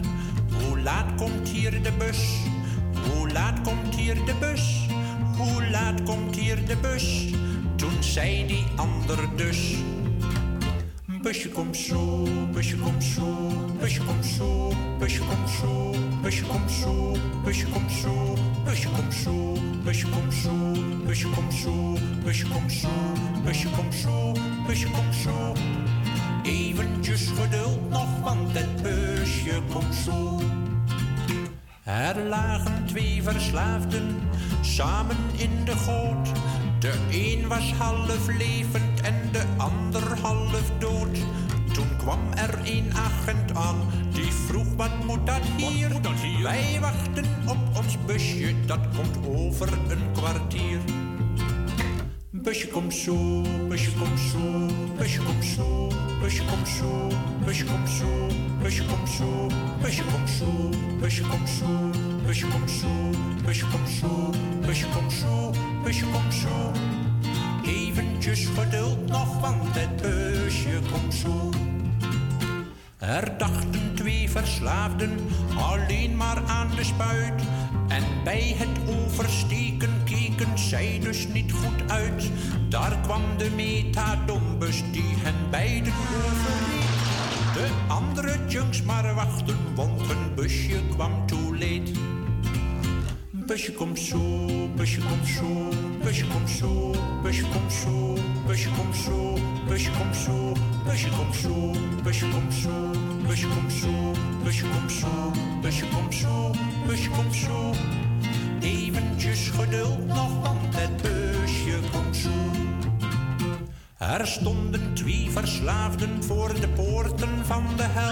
Hoe laat komt hier de bus? Hoe laat komt hier de bus? Hoe laat komt hier de bus? Toen zei die ander dus. Busje komt zo, busje komt zo, busje komt zo, busje komt zo, busje komt zo, busje komt zo, busje komt zo, busje komt zo, busje komt zo, busje komt zo, busje komt zo, busje komt zo. Eventjes geduld nog, want het busje komt zo. Er lagen twee verslaafden samen in de goot. De een was half levend en de ander half dood. Kwam er een agent aan, die vroeg wat moet dat hier? Wij wachten op ons busje, dat komt over een kwartier. Busje komt zo, busje komt zo, busje komt zo, busje komt zo, busje komt zo, busje komt zo, busje komt zo, busje komt zo, busje komt zo, busje komt zo, busje komt zo, busje komt zo. Eventjes geduld nog, want het busje komt zo. Er dachten twee verslaafden alleen maar aan de spuit. En bij het oversteken keken zij dus niet goed uit. Daar kwam de metadombus die hen beiden overreed. De andere junks maar wachten, want een busje kwam toe leed. Busje komt zo, busje komt zo, busje komt zo, busje komt zo, busje komt zo, busje komt zo, busje komt zo, busje komt zo, busje komt zo, busje komt zo, busje komt zo, busje komt zo. Eventjes geduld nog, want het busje komt zo. Er stonden twee verslaafden voor de poorten van de hel.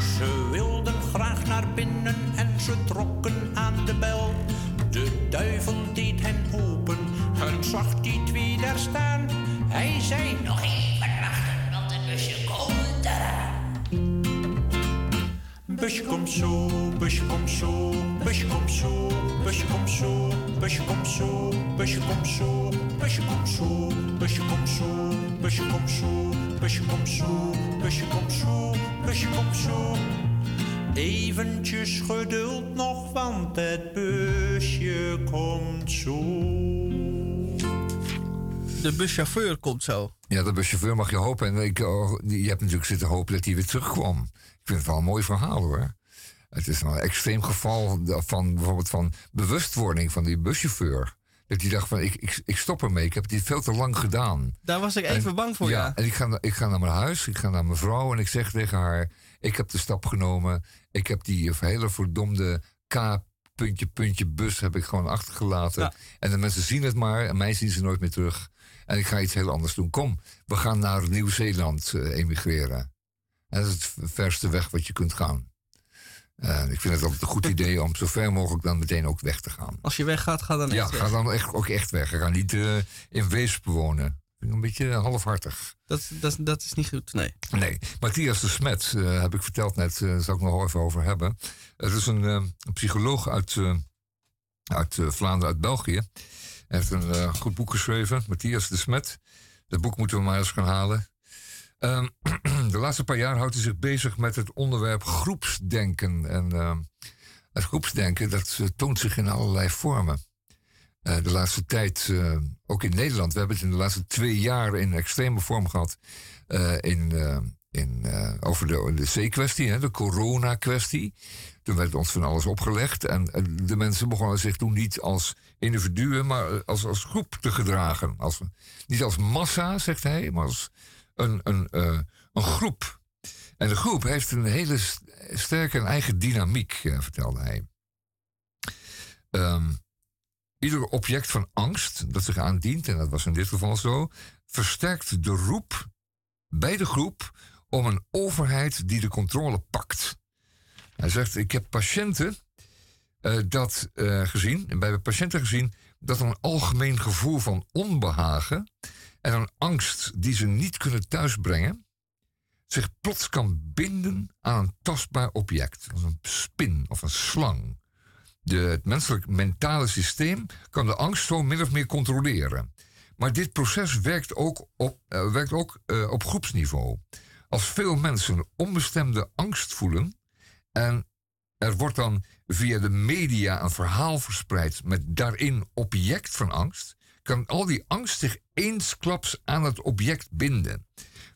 Ze wilden graag naar binnen en ze trokken aan de bel. De duivel deed hen open en zag die twee daar staan. Hij zei nog even Busje komt zo, busje komt zo, busje komt zo, busje komt zo, busje komt zo, busje komt zo, busje komt zo, busje komt zo, busje komt zo, busje komt zo, busje komt zo, busje komt zo. Eventjes geduld nog, want het busje komt zo. De buschauffeur komt zo. Ja, de buschauffeur mag je hopen. En ik, oh, je hebt natuurlijk zitten hopen dat hij weer terugkwam. Ik vind het wel een mooi verhaal hoor. Het is een extreem geval van bijvoorbeeld van bewustwording van die buschauffeur. Dat hij dacht van ik, ik, ik stop ermee, ik heb het veel te lang gedaan. Daar was ik even En- bang voor, ja. En ik ga, ik ga naar mijn huis, ik ga naar mijn vrouw en ik zeg tegen haar: Ik heb de stap genomen. Ik heb die hele verdomde K. Puntje, puntje bus heb ik gewoon achtergelaten. Ja. En de mensen zien het maar en mij zien ze nooit meer terug. En ik ga iets heel anders doen. Kom, we gaan naar Nieuw-Zeeland eh, emigreren. En dat is het verste weg wat je kunt gaan. En ik vind het altijd een goed idee om zo ver mogelijk dan meteen ook weg te gaan. Als je weggaat, ga dan Ja, echt weg. ga dan echt, ook echt weg. Ga niet eh, in Weesp wonen. Een beetje halfhartig. Dat, dat, dat is niet goed, nee. Nee, Matthias de Smet, eh, heb ik verteld net, daar zal ik nog even over hebben. Het is een, psycholoog uit, uit Vlaanderen, uit België. Hij heeft een eh, goed boek geschreven, Matthias de Smet. Dat boek moeten we maar eens gaan halen. Ehm, de laatste paar jaar houdt hij zich bezig met het onderwerp groepsdenken. En ehm, het groepsdenken, dat eh, toont zich in allerlei vormen. Eh, de laatste tijd, ook in Nederland, we hebben het in de laatste twee jaar in extreme vorm gehad. eh, in, in, over de, de C-kwestie, de corona-kwestie. Toen werd ons van alles opgelegd. En de mensen begonnen zich toen niet als individuen, maar eh, als, als groep te gedragen. Als, niet als massa, zegt hij, maar als een, een, eh, een groep. En de groep heeft een hele st- sterke en eigen dynamiek, eh, vertelde hij. Ehm, ieder object van angst dat zich aandient, en dat was in dit geval zo, versterkt de roep bij de groep om een overheid die de controle pakt. Hij zegt: Ik heb patiënten eh, dat eh, gezien, en bij patiënten gezien, dat een algemeen gevoel van onbehagen en een angst die ze niet kunnen thuisbrengen, zich plots kan binden aan een tastbaar object, als een spin of een slang. De, het menselijk mentale systeem kan de angst zo min of meer controleren. Maar dit proces werkt ook op, eh, werkt ook op groepsniveau. Als veel mensen onbestemde angst voelen en er wordt dan via de media een verhaal verspreid met daarin object van angst, kan al die angst zich eensklaps aan het object binden.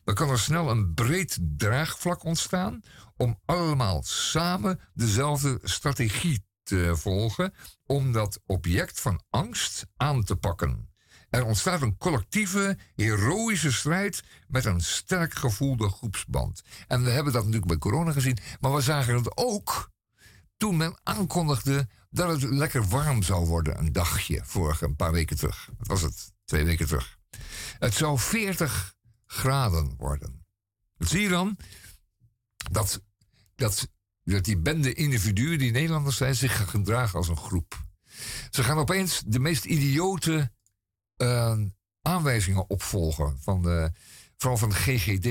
Dan kan er snel een breed draagvlak ontstaan om allemaal samen dezelfde strategie te volgen om dat object van angst aan te pakken. Er ontstaat een collectieve, heroïsche strijd met een sterk gevoelde groepsband. En we hebben dat natuurlijk bij corona gezien, maar we zagen het ook toen men aankondigde dat het lekker warm zou worden een dagje, vorige een paar weken terug. Wat was het? Twee weken terug. Het zou 40 graden worden. Dat zie je dan dat, dat, dat die bende individuen, die Nederlanders zijn, zich gaan gedragen als een groep. Ze gaan opeens de meest idiote eh, aanwijzingen opvolgen, van de, vooral van de GGD.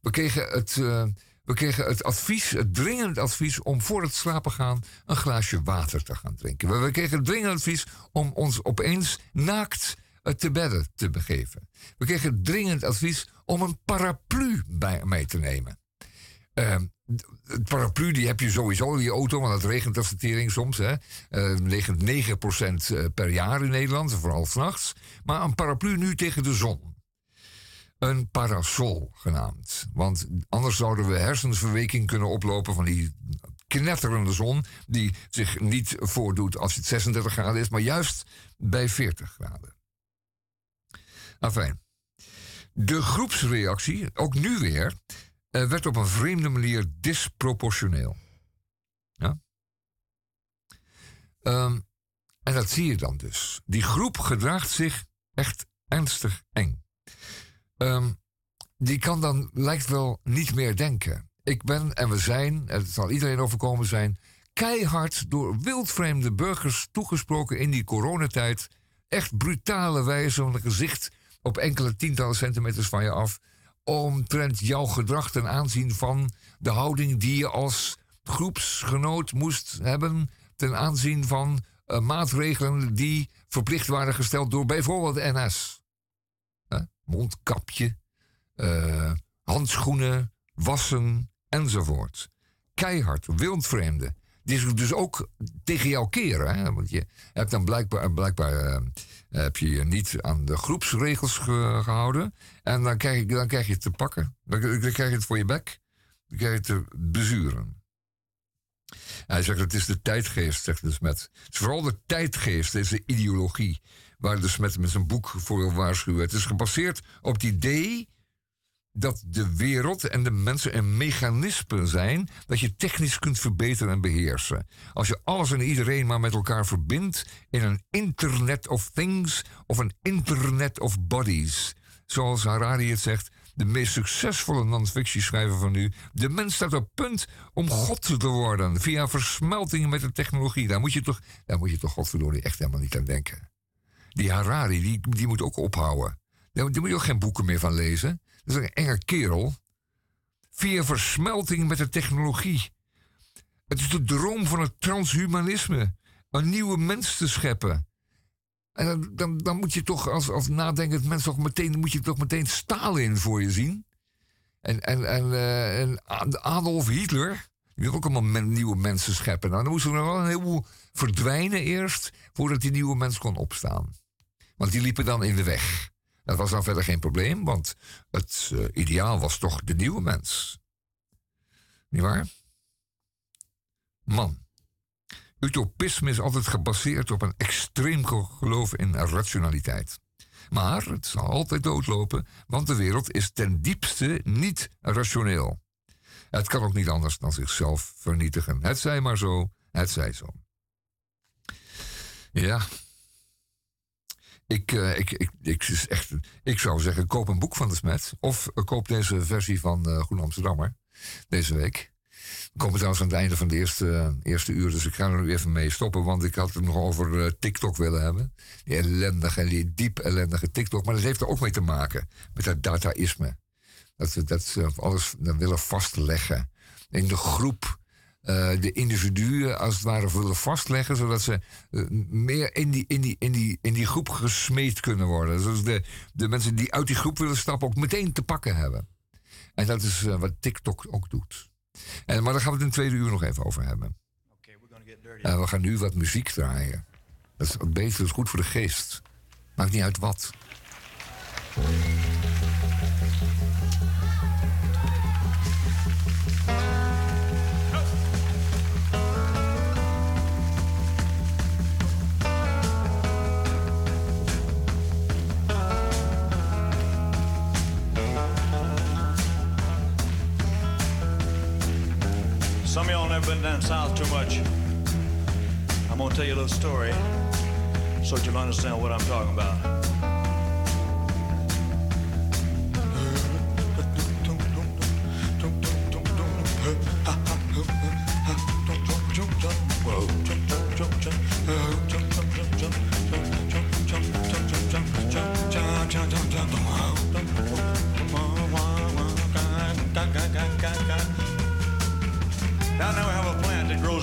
We kregen het, eh, we kregen het advies, het dringend advies om voor het slapen gaan een glaasje water te gaan drinken. We, kregen het dringend advies om ons opeens naakt eh, te bedden te begeven. We kregen het dringend advies om een paraplu bij, mee te nemen. Ehm, d- het paraplu die heb je sowieso in je auto, want het regent als de tering soms. Hè. Eh, Het regent 9% per jaar in Nederland, vooral s'nachts. Maar een paraplu nu tegen de zon. Een parasol genaamd. Want anders zouden we hersenverweking kunnen oplopen van die knetterende zon, die zich niet voordoet als het 36 graden is, maar juist bij 40 graden. Afijn. De groepsreactie, ook nu weer, eh, werd op een vreemde manier disproportioneel. Ja? Ehm, en dat zie je dan dus. Die groep gedraagt zich echt ernstig eng. Ehm, die kan dan, lijkt wel, niet meer denken. Ik ben en we zijn, het zal iedereen overkomen zijn, keihard door wildvreemde burgers toegesproken in die coronatijd. Echt brutale wijze, van een gezicht op enkele tientallen centimeters van je af. Omtrent jouw gedrag ten aanzien van de houding die je als groepsgenoot moest hebben. Ten aanzien van eh, maatregelen die verplicht waren gesteld door bijvoorbeeld de NS. Mondkapje, eh, handschoenen, wassen enzovoort. Keihard, wildvreemde. Die dus ook tegen jou keren. Hè? Want je hebt dan blijkbaar, blijkbaar eh, heb je niet aan de groepsregels ge- gehouden. En dan krijg, je, dan krijg je het te pakken. Dan, krijg je het voor je bek. Dan krijg je het te bezuren. Hij zegt, het is de tijdgeest, zegt de Smet. Het is vooral de tijdgeest, deze ideologie, waar de Smet met zijn boek voor wil waarschuwen. Het is gebaseerd op het idee dat de wereld en de mensen een mechanisme zijn dat je technisch kunt verbeteren en beheersen. Als je alles en iedereen maar met elkaar verbindt in een Internet of Things of een Internet of Bodies. Zoals Harari het zegt, de meest succesvolle non-fictieschrijver van nu. De mens staat op punt om God te worden via versmelting met de technologie. Daar moet je toch, daar moet je toch godverdorie echt helemaal niet aan denken. Die Harari, die, die moet ook ophouden. Daar, moet je ook geen boeken meer van lezen. Dat is een enge kerel. Via versmelting met de technologie. Het is de droom van het transhumanisme. Een nieuwe mens te scheppen. En dan, dan, dan moet je toch als, als nadenkend mens toch meteen, moet je toch meteen Stalin voor je zien. En, en, en, eh, en Adolf Hitler, die wil ook allemaal nieuwe mensen scheppen. Nou, dan moesten er wel een heleboel verdwijnen eerst, voordat die nieuwe mens kon opstaan. Want die liepen dan in de weg. Dat was dan verder geen probleem, want het eh, ideaal was toch de nieuwe mens. Niet waar? Man. Utopisme is altijd gebaseerd op een extreem ge- geloof in rationaliteit. Maar het zal altijd doodlopen, want de wereld is ten diepste niet rationeel. Het kan ook niet anders dan zichzelf vernietigen. Het zij maar zo, het zij zo. Ja. Ik, eh, ik, ik, ik, echt, ik zou zeggen, koop een boek van de Smet. Of eh, koop deze versie van eh Groen Amsterdammer. Deze week. We komen trouwens aan het einde van de eerste, eerste uur. Dus ik ga er nu even mee stoppen. Want ik had het nog over TikTok willen hebben. Die ellendige, die diep ellendige TikTok. Maar dat heeft er ook mee te maken. Met dat dataïsme. Dat ze, dat ze alles dan willen vastleggen. In de groep. eh, de individuen als het ware willen vastleggen. Zodat ze eh, meer in die, in, die, in, die, in die groep gesmeed kunnen worden. Zodat de, de mensen die uit die groep willen stappen ook meteen te pakken hebben. En dat is eh, wat TikTok ook doet. En, maar daar gaan we het in het tweede uur nog even over hebben. En we gaan nu wat muziek draaien. Dat is beter, dat is goed voor de geest. Maakt niet uit wat. Down south too much. I'm gonna tell you a little story so you'll understand what I'm talking about.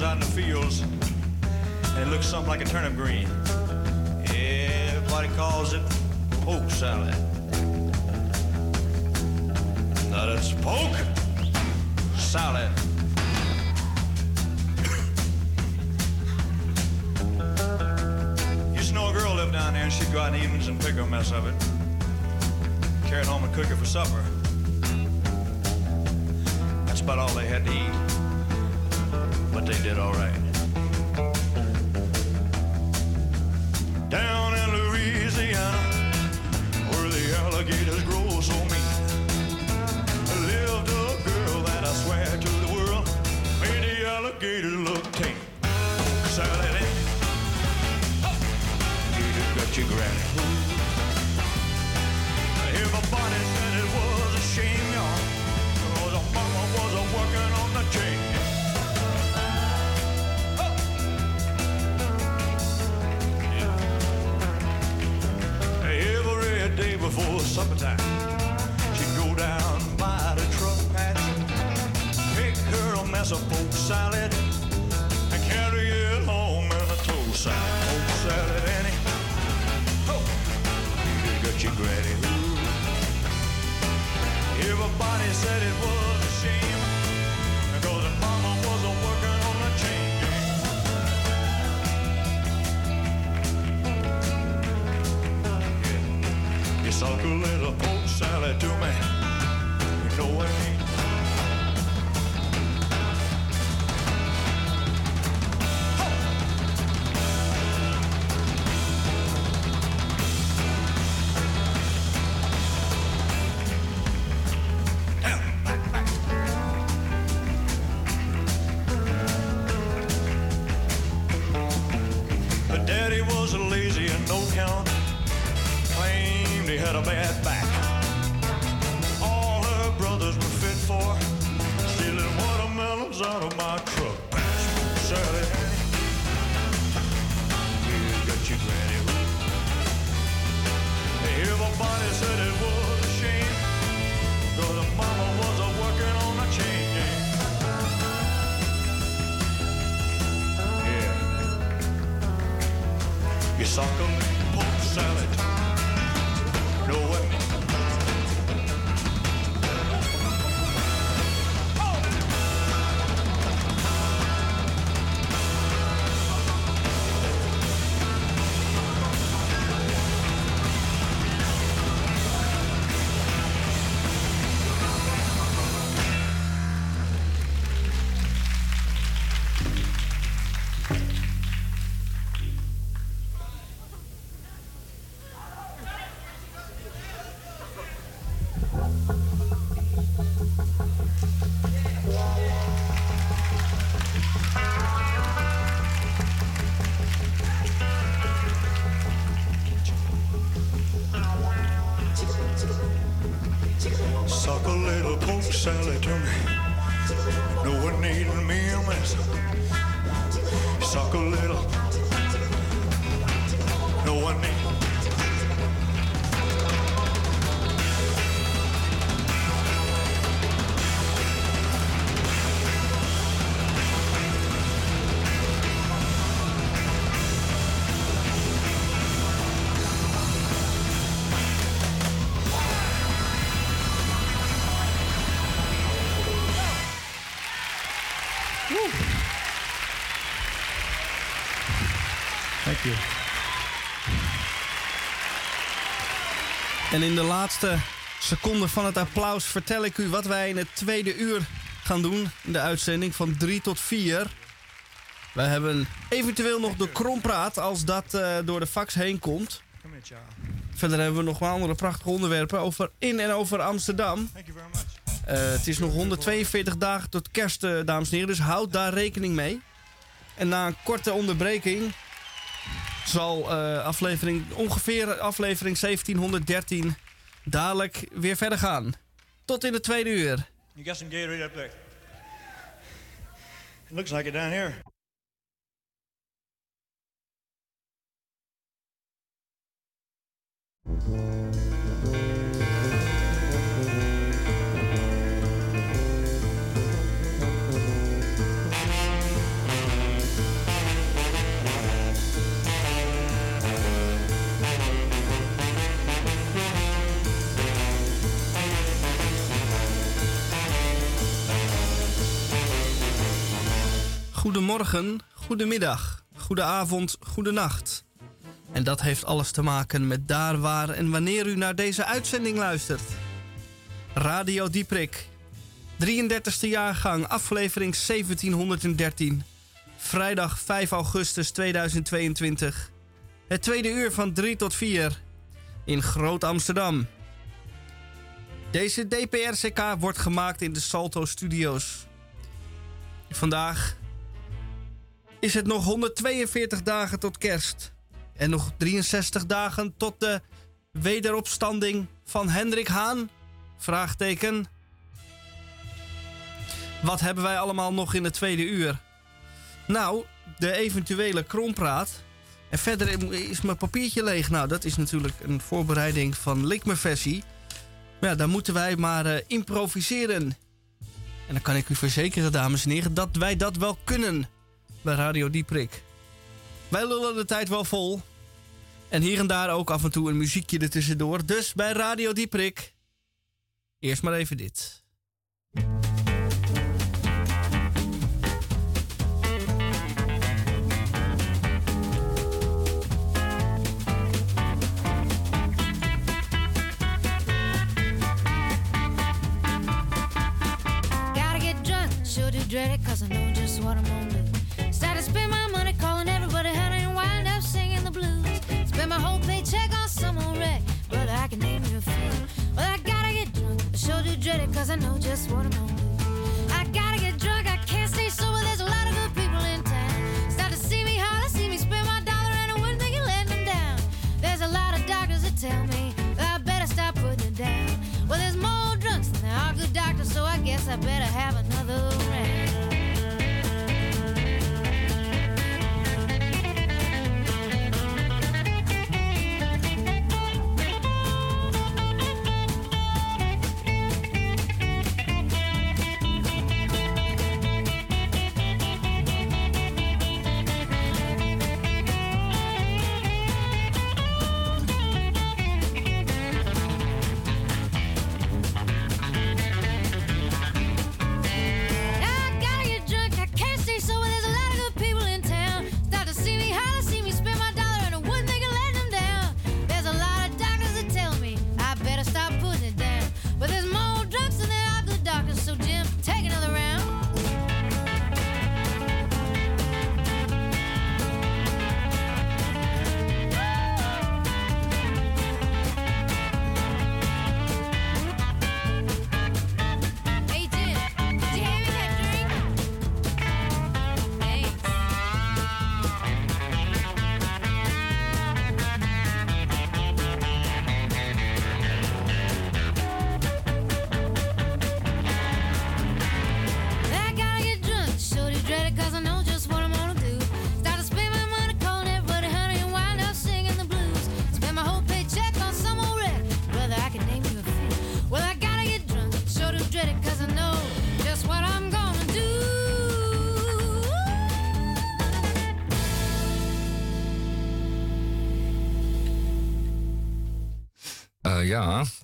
Out in the fields, and it looks something like a turnip green. Everybody calls it poke salad. Now that's poke salad. Used to know a girl lived down there, and she'd go out in the evenings and pick a mess of it. carry it home and cook it for supper. That's about all they had to eat. But they did all right. Down in Louisiana, where the alligators grow so mean, lived a girl that I swear to the world made the alligators look tame. Supper time, she'd go down by the truck patch, pick her a mess of poke salad, En in de laatste seconde van het applaus vertel ik u wat wij in het tweede uur gaan doen. In de uitzending van 3 tot 4. We hebben eventueel nog de krompraat als dat eh, door de fax heen komt. Verder hebben we nog wel andere prachtige onderwerpen over in en over Amsterdam. Eh, het is nog 142 dagen tot kerst, eh, dames en heren, dus houd daar rekening mee. En na een korte onderbreking zal eh, aflevering, ongeveer aflevering 1713 dadelijk weer verder gaan. Tot in de tweede uur. It looks like it down here. Goedemorgen, goedemiddag, goedenavond, goedenacht. En dat heeft alles te maken met daar, waar en wanneer u naar deze uitzending luistert. Radio Dieprik. 33e jaargang, aflevering 1713. Vrijdag 5 augustus 2022. Het tweede uur van 3 tot 4 in Groot Amsterdam. Deze DPRCK wordt gemaakt in de Salto Studios. Vandaag is het nog 142 dagen tot kerst. En nog 63 dagen tot de wederopstanding van Hendrik Haan? Vraagteken. Wat hebben wij allemaal nog in het tweede uur? Nou, de eventuele krompraat. En verder is mijn papiertje leeg. Nou, dat is natuurlijk een voorbereiding van Likme-versie. Maar ja, dan moeten wij maar eh, improviseren. En dan kan ik u verzekeren, dames en heren, dat wij dat wel kunnen bij Radio Dieprik. Wij lullen de tijd wel vol. En hier en daar ook af en toe een muziekje ertussendoor. Dus bij Radio Dieprik. Eerst maar even dit. I can name you a few. Well, I gotta get drunk, I sure do dread it, cause I know just what I'm gonna do. I gotta get drunk, I can't stay sober, there's a lot of good people in town. Start to see me holler, see me spend my dollar, and I wouldn't think of letting them down. There's a lot of doctors that tell me that I better stop putting it down. Well, there's more drunks than there are good doctors, so I guess I better have another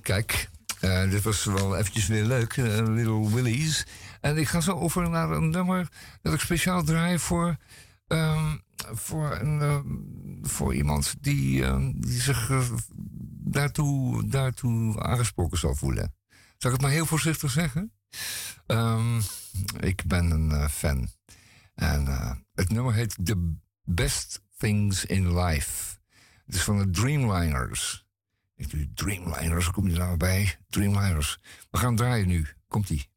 kijk. eh, dit was wel eventjes weer leuk. eh, Little Willies. En ik ga zo over naar een nummer dat ik speciaal draai voor, ehm, voor, eh, voor iemand die, ehm, die zich daartoe, daartoe aangesproken zal voelen. Zal ik het maar heel voorzichtig zeggen? Ehm, ik ben een fan. En het nummer heet The Best Things in Life. Het is van de Dreamliners. Dreamliners, kom je nou bij? Dreamliners. We gaan draaien nu. Komt-ie.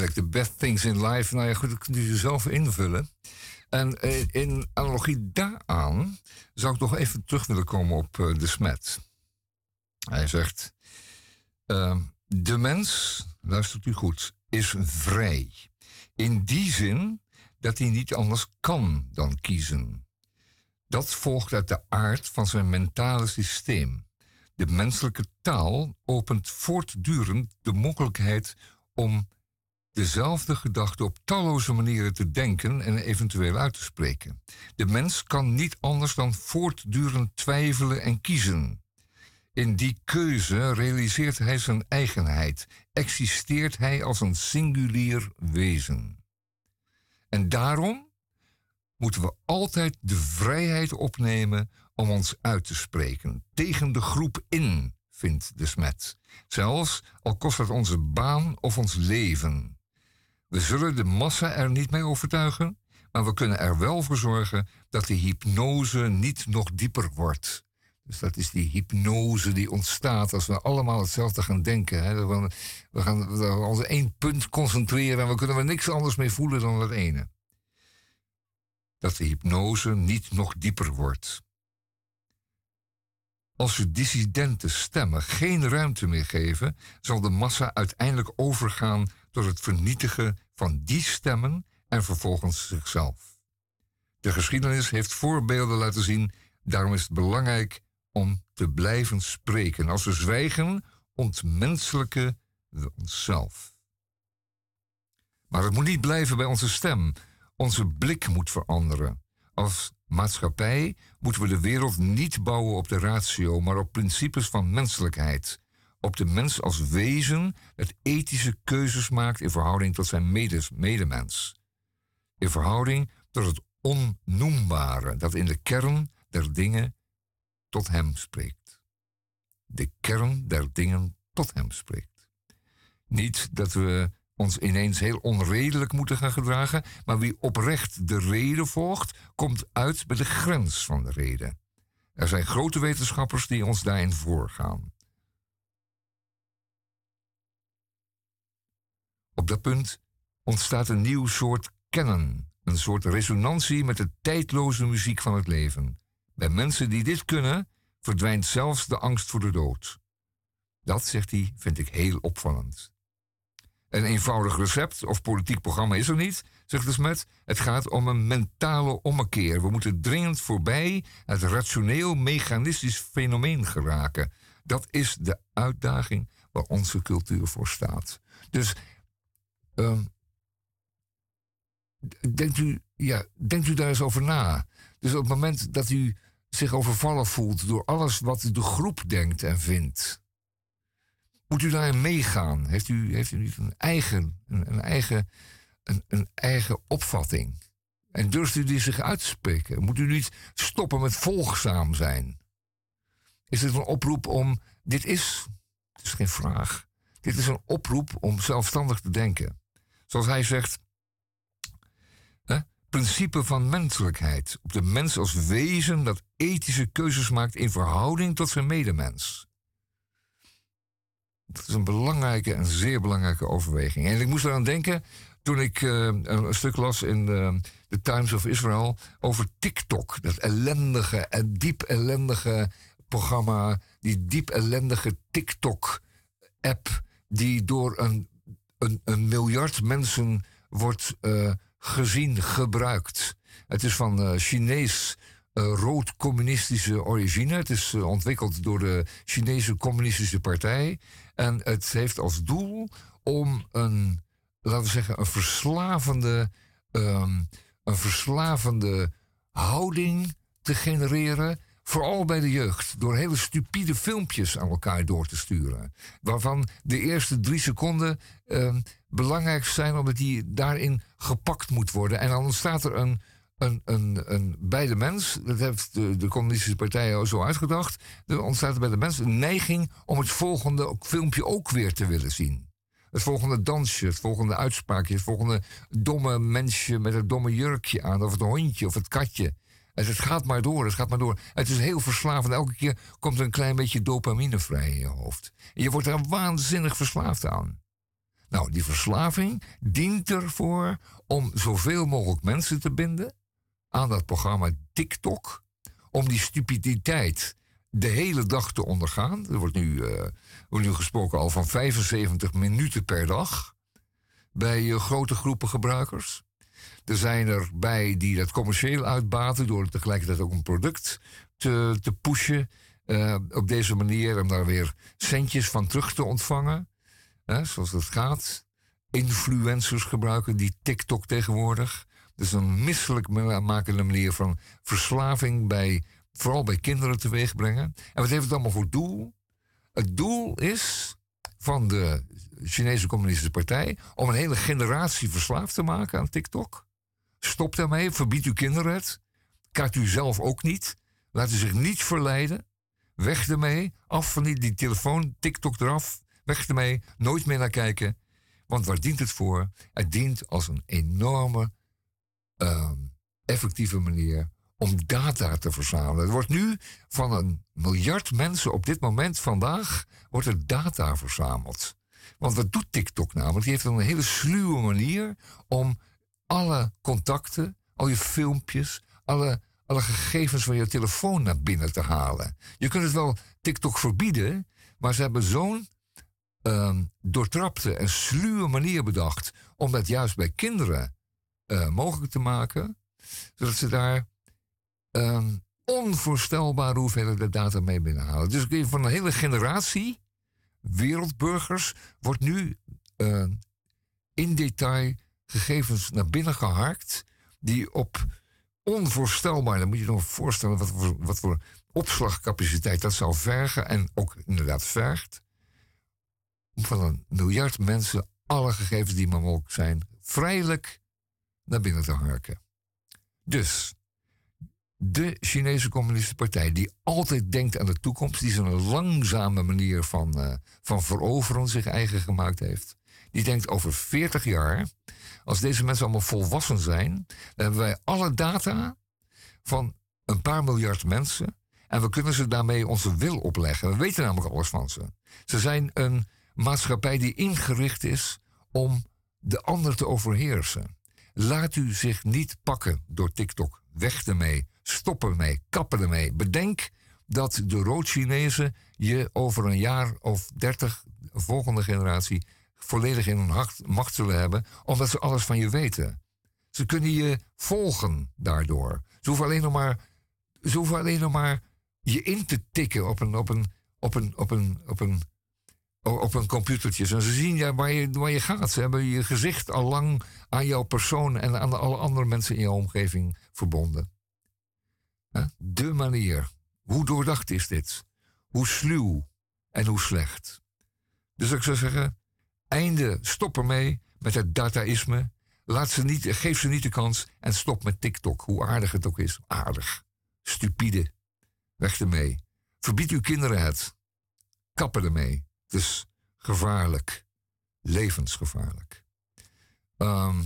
Heerlijk. The best things in life. Nou ja, goed, dat kunt u zelf invullen. En eh, in analogie daaraan zou ik nog even terug willen komen op eh, de smet. Hij zegt: ehm, De mens, luistert u goed, is vrij. In die zin dat hij niet anders kan dan kiezen. Dat volgt uit de aard van zijn mentale systeem. De menselijke taal opent voortdurend de mogelijkheid om dezelfde gedachte op talloze manieren te denken en eventueel uit te spreken. De mens kan niet anders dan voortdurend twijfelen en kiezen. In die keuze realiseert hij zijn eigenheid, existeert hij als een singulier wezen. En daarom moeten we altijd de vrijheid opnemen om ons uit te spreken. Tegen de groep in, vindt de smet. Zelfs al kost het onze baan of ons leven. We zullen de massa er niet mee overtuigen, maar we kunnen er wel voor zorgen dat de hypnose niet nog dieper wordt. Dus dat is die hypnose die ontstaat als we allemaal hetzelfde gaan denken. Hè. We, gaan we gaan ons één punt concentreren en we kunnen er niks anders mee voelen dan dat ene. Dat de hypnose niet nog dieper wordt. Als we dissidente stemmen geen ruimte meer geven, zal de massa uiteindelijk overgaan tot het vernietigen van die stemmen en vervolgens zichzelf. De geschiedenis heeft voorbeelden laten zien, daarom is het belangrijk om te blijven spreken. Als we zwijgen, ontmenselijken we onszelf. Maar het moet niet blijven bij onze stem. Onze blik moet veranderen. Als maatschappij moeten we de wereld niet bouwen op de ratio, maar op principes van menselijkheid. Op de mens als wezen dat ethische keuzes maakt in verhouding tot zijn medemens. In verhouding tot het onnoembare dat in de kern der dingen tot hem spreekt. De kern der dingen tot hem spreekt. Niet dat we ons ineens heel onredelijk moeten gaan gedragen, maar wie oprecht de reden volgt, komt uit bij de grens van de reden. Er zijn grote wetenschappers die ons daarin voorgaan. Op dat punt ontstaat een nieuw soort kennen, een soort resonantie met de tijdloze muziek van het leven. Bij mensen die dit kunnen, verdwijnt zelfs de angst voor de dood. Dat, zegt hij, vind ik heel opvallend. Een eenvoudig recept of politiek programma is er niet, zegt de Smet. Het gaat om een mentale ommekeer. We moeten dringend voorbij het rationeel mechanistisch fenomeen geraken. Dat is de uitdaging waar onze cultuur voor staat. Dus ehm, denkt, u, ja, denkt u daar eens over na. Dus op het moment dat u zich overvallen voelt door alles wat de groep denkt en vindt. Moet u daarin meegaan? Heeft u, heeft u niet een eigen, een, eigen, een, een eigen opvatting? En durft u die zich uit te spreken? Moet u niet stoppen met volgzaam zijn? Is het een oproep om. Dit is. Het is geen vraag. Dit is een oproep om zelfstandig te denken. Zoals hij zegt. Hè, principe van menselijkheid. Op de mens als wezen dat ethische keuzes maakt in verhouding tot zijn medemens. Dat is een belangrijke en zeer belangrijke overweging. En ik moest eraan denken toen ik eh, een, stuk las in de, The Times of Israel over TikTok. Dat ellendige en diep ellendige programma, die diep ellendige TikTok-app, die door een, een, miljard mensen wordt eh, gezien, gebruikt. Het is van eh, Chinees eh, rood-communistische origine. Het is ontwikkeld door de Chinese Communistische Partij. En het heeft als doel om een, laten we zeggen, een verslavende, ehm, een verslavende houding te genereren. Vooral bij de jeugd, door hele stupide filmpjes aan elkaar door te sturen. Waarvan de eerste drie seconden ehm, belangrijk zijn, omdat die daarin gepakt moet worden. En dan ontstaat er een, een, een, een, bij de mens, dat heeft de, de communistische partij al zo uitgedacht, er ontstaat er bij de mens een neiging om het volgende filmpje ook weer te willen zien. Het volgende dansje, het volgende uitspraakje, het volgende domme mensje met het domme jurkje aan, of het hondje of het katje. Het gaat maar door, het gaat maar door. Het is heel verslavend. Elke keer komt er een klein beetje dopamine vrij in je hoofd. En je wordt er waanzinnig verslaafd aan. Nou, die verslaving dient ervoor om zoveel mogelijk mensen te binden aan dat programma TikTok. Om die stupiditeit de hele dag te ondergaan. Er wordt nu, eh, gesproken al van 75 minuten per dag bij eh, grote groepen gebruikers. Er zijn er bij die dat commercieel uitbaten door tegelijkertijd ook een product te, te pushen. eh, op deze manier om daar weer centjes van terug te ontvangen. Zoals dat gaat. Influencers gebruiken die TikTok tegenwoordig. Dus een misselijk makende manier van verslaving bij, vooral bij kinderen teweeg brengen. En wat heeft het allemaal voor doel? Het doel is van de Chinese Communistische Partij om een hele generatie verslaafd te maken aan TikTok. Stop daarmee, verbied uw kinderen het. Kaart u zelf ook niet. Laat u zich niet verleiden. Weg ermee, af van die, die telefoon, TikTok eraf. Weg ermee, nooit meer naar kijken. Want waar dient het voor? Het dient als een enorme, ehm, effectieve manier om data te verzamelen. Er wordt nu van een miljard mensen op dit moment, vandaag, wordt er data verzameld. Want wat doet TikTok namelijk? Die heeft een hele sluwe manier om alle contacten, al je filmpjes, alle, alle gegevens van je telefoon naar binnen te halen. Je kunt het wel TikTok verbieden, maar ze hebben zo'n ehm, doortrapte en sluwe manier bedacht om dat juist bij kinderen eh, mogelijk te maken, zodat ze daar ehm, onvoorstelbare hoeveelheden data mee binnenhalen. Dus van een hele generatie wereldburgers wordt nu eh, in detail gegevens naar binnen geharkt die op onvoorstelbaar, dan moet je je nog voorstellen wat voor, wat voor opslagcapaciteit dat zou vergen en ook inderdaad vergt, om van een miljard mensen alle gegevens die maar mogelijk zijn, vrijelijk naar binnen te harken. Dus de Chinese Communistische Partij, die altijd denkt aan de toekomst, die zo'n langzame manier van, eh, van veroveren zich eigen gemaakt heeft, die denkt over 40 jaar, als deze mensen allemaal volwassen zijn, dan hebben wij alle data van een paar miljard mensen en we kunnen ze daarmee onze wil opleggen. We weten namelijk alles van ze. Ze zijn een maatschappij die ingericht is om de ander te overheersen. Laat u zich niet pakken door TikTok. Weg ermee. Stop ermee. Kappen ermee. Bedenk dat de rood-Chinezen je over een jaar of dertig, volgende generatie, volledig in hun macht zullen hebben, omdat ze alles van je weten. Ze kunnen je volgen daardoor. Ze hoeven alleen nog maar, ze hoeven alleen nog maar je in te tikken op een, op een, op een, op een, op een, op een computertje. Ze zien ja, waar, je, waar je gaat. Ze hebben je gezicht al lang aan jouw persoon en aan alle andere mensen in jouw omgeving verbonden. De manier. Hoe doordacht is dit? Hoe sluw en hoe slecht? Dus ik zou zeggen, einde, stop ermee met het dataïsme. Laat ze niet, geef ze niet de kans en stop met TikTok. Hoe aardig het ook is. Aardig. Stupide. Weg ermee. Verbied uw kinderen het. Kappen ermee. Het is gevaarlijk. Levensgevaarlijk. Ehm,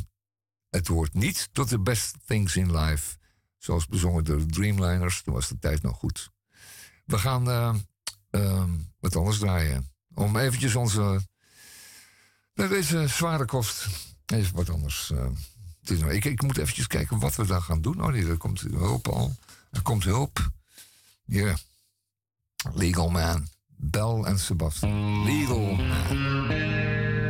het hoort niet tot de best things in life. Zoals bezongen door de Dreamliners. Toen was de tijd nog goed. We gaan eh, ehm, wat anders draaien. Om eventjes onze... Deze zware kost. Even wat anders. eh, ik, ik moet eventjes kijken wat we daar gaan doen. Oh nee, er komt hulp al. Er komt hulp. Hier. Legal Man. Bel en Sebastian. Legal Man.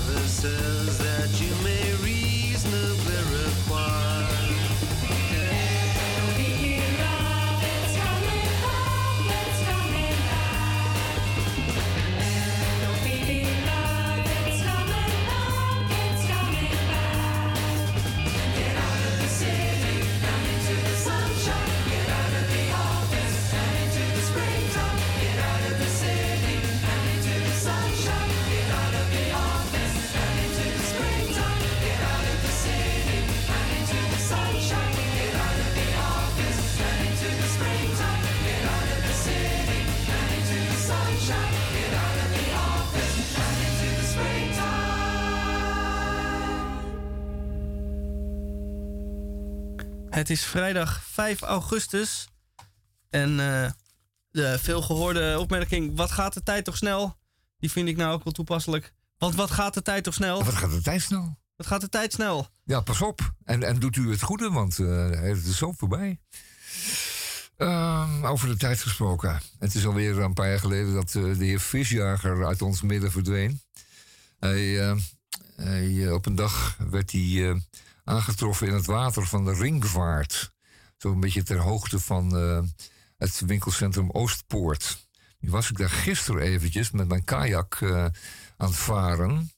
services that you Het is vrijdag 5 augustus. En eh, de veelgehoorde opmerking: wat gaat de tijd toch snel? Die vind ik nou ook wel toepasselijk. Want wat gaat de tijd toch snel? Wat gaat de tijd snel? Wat gaat de tijd snel? Ja, pas op. En, en doet u het goede, want eh, het is zo voorbij. Ehm, over de tijd gesproken. Het is alweer een paar jaar geleden dat eh, de heer Visjager uit ons midden verdween. Hij, hij, op een dag werd hij aangetroffen in het water van de Ringvaart. Zo'n beetje ter hoogte van eh, het winkelcentrum Oostpoort. Nu was ik daar gisteren eventjes met mijn kajak eh, aan het varen.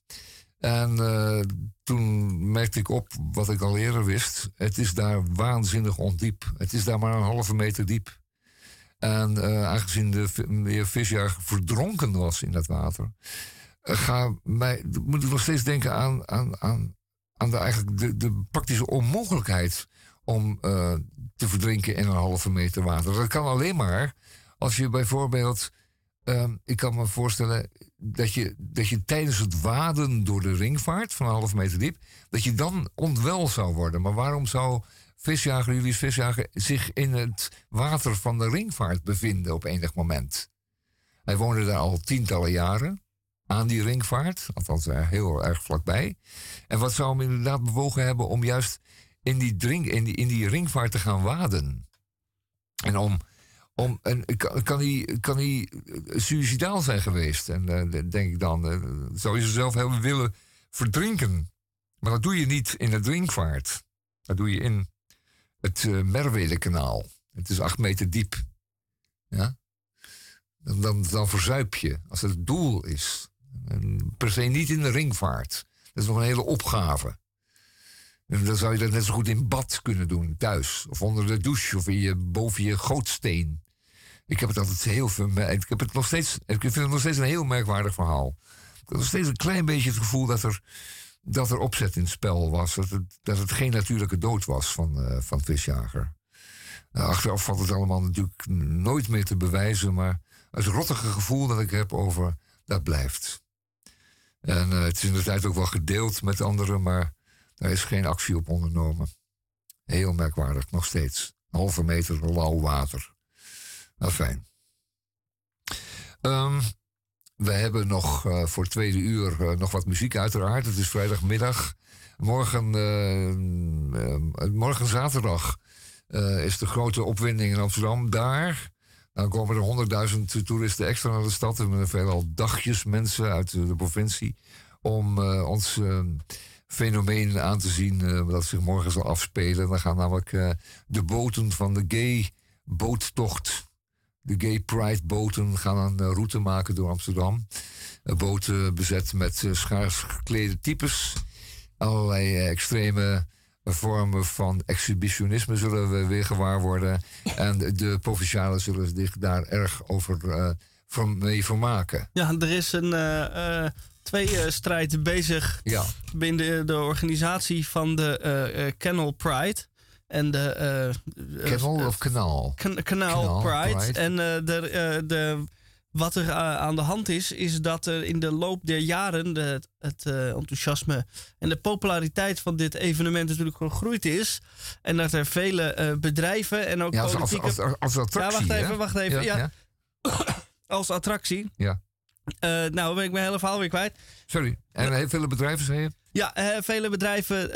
En eh, toen merkte ik op wat ik al eerder wist. Het is daar waanzinnig ondiep. Het is daar maar een halve meter diep. En aangezien de vi- meneer Visjager verdronken was in dat water, ga mij, moet ik nog steeds denken aan, aan, aan, aan de, eigenlijk de, de praktische onmogelijkheid om eh, te verdrinken in een halve meter water. Dat kan alleen maar als je bijvoorbeeld, ehm, ik kan me voorstellen dat je, dat je tijdens het waden door de ringvaart van een halve meter diep, dat je dan onwel zou worden. Maar waarom zou visjager, Julius Visjager, zich in het water van de ringvaart bevinden op enig moment? Hij woonde daar al tientallen jaren aan die ringvaart, althans er heel erg vlakbij. En wat zou hem inderdaad bewogen hebben om juist in die, drink, in die, in die ringvaart te gaan waden? En om, om en kan, kan, hij, kan hij eh, suicidaal zijn geweest? En eh, denk ik dan, eh, zou je zichzelf hebben willen verdrinken? Maar dat doe je niet in de drinkvaart. Dat doe je in het uh, Merwedekanaal. Het is acht meter diep. Ja? Dan, dan, dan verzuip je, als het het doel is. En per se niet in de ringvaart. Dat is nog een hele opgave. En dan zou je dat net zo goed in bad kunnen doen, thuis. Of onder de douche, of in je, boven je gootsteen. Ik heb het altijd heel veel. Ik heb het nog steeds. Ik vind het nog steeds een heel merkwaardig verhaal. Ik heb nog steeds een klein beetje het gevoel dat er, dat er opzet in het spel was. Dat het, dat het geen natuurlijke dood was van, eh, van Visjager. Nou, achteraf valt het allemaal natuurlijk nooit meer te bewijzen. Maar het rottige gevoel dat ik heb over. dat blijft. En eh, het is in de tijd ook wel gedeeld met anderen, maar daar is geen actie op ondernomen. Heel merkwaardig, nog steeds. Een halve meter lauw water. Nou, fijn. Ehm, we hebben nog eh, voor tweede uur eh, nog wat muziek, uiteraard. Het is vrijdagmiddag. Morgen, eh, eh, morgen zaterdag is de grote opwinding in Amsterdam. Daar dan komen er honderdduizend toeristen extra naar de stad. Hebben veelal dagjes mensen uit de, provincie. Om eh, ons eh, fenomeen aan te zien eh, dat zich morgen zal afspelen. Dan gaan namelijk de boten van de gay boottocht. De gay pride boten gaan een route maken door Amsterdam. Boten bezet met schaars geklede types. Allerlei extreme vormen van exhibitionisme zullen we weer gewaar worden. En de, provincialen zullen zich daar erg over van mee vermaken. Ja, er is een eh eh tweestrijd bezig Ja. binnen de, organisatie van de Kennel Pride. En de... Kennel of kanaal? Kan- Kanaal Pride. Pride. En de, eh, de, wat er eh, aan de hand is, is dat er in de loop der jaren de, het eh, enthousiasme en de populariteit van dit evenement natuurlijk gegroeid is. En dat er vele eh, bedrijven en ook Ja, als, als, politieke... als, als attractie. ja, wacht hè? even, wacht even. Ja, ja. Als attractie. Ja. Nou, ben ik mijn hele verhaal weer kwijt. Sorry. En heel veel bedrijven, zei je? Ja, vele bedrijven.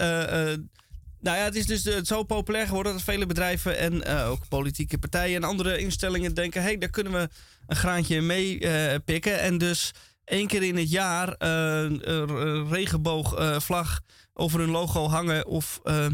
Nou ja, het is dus eh, zo populair geworden dat vele bedrijven en eh, ook politieke partijen en andere instellingen denken: hé, hey, daar kunnen we een graantje mee eh, pikken. En dus één keer in het jaar een regenboogvlag over hun logo hangen. Of eh,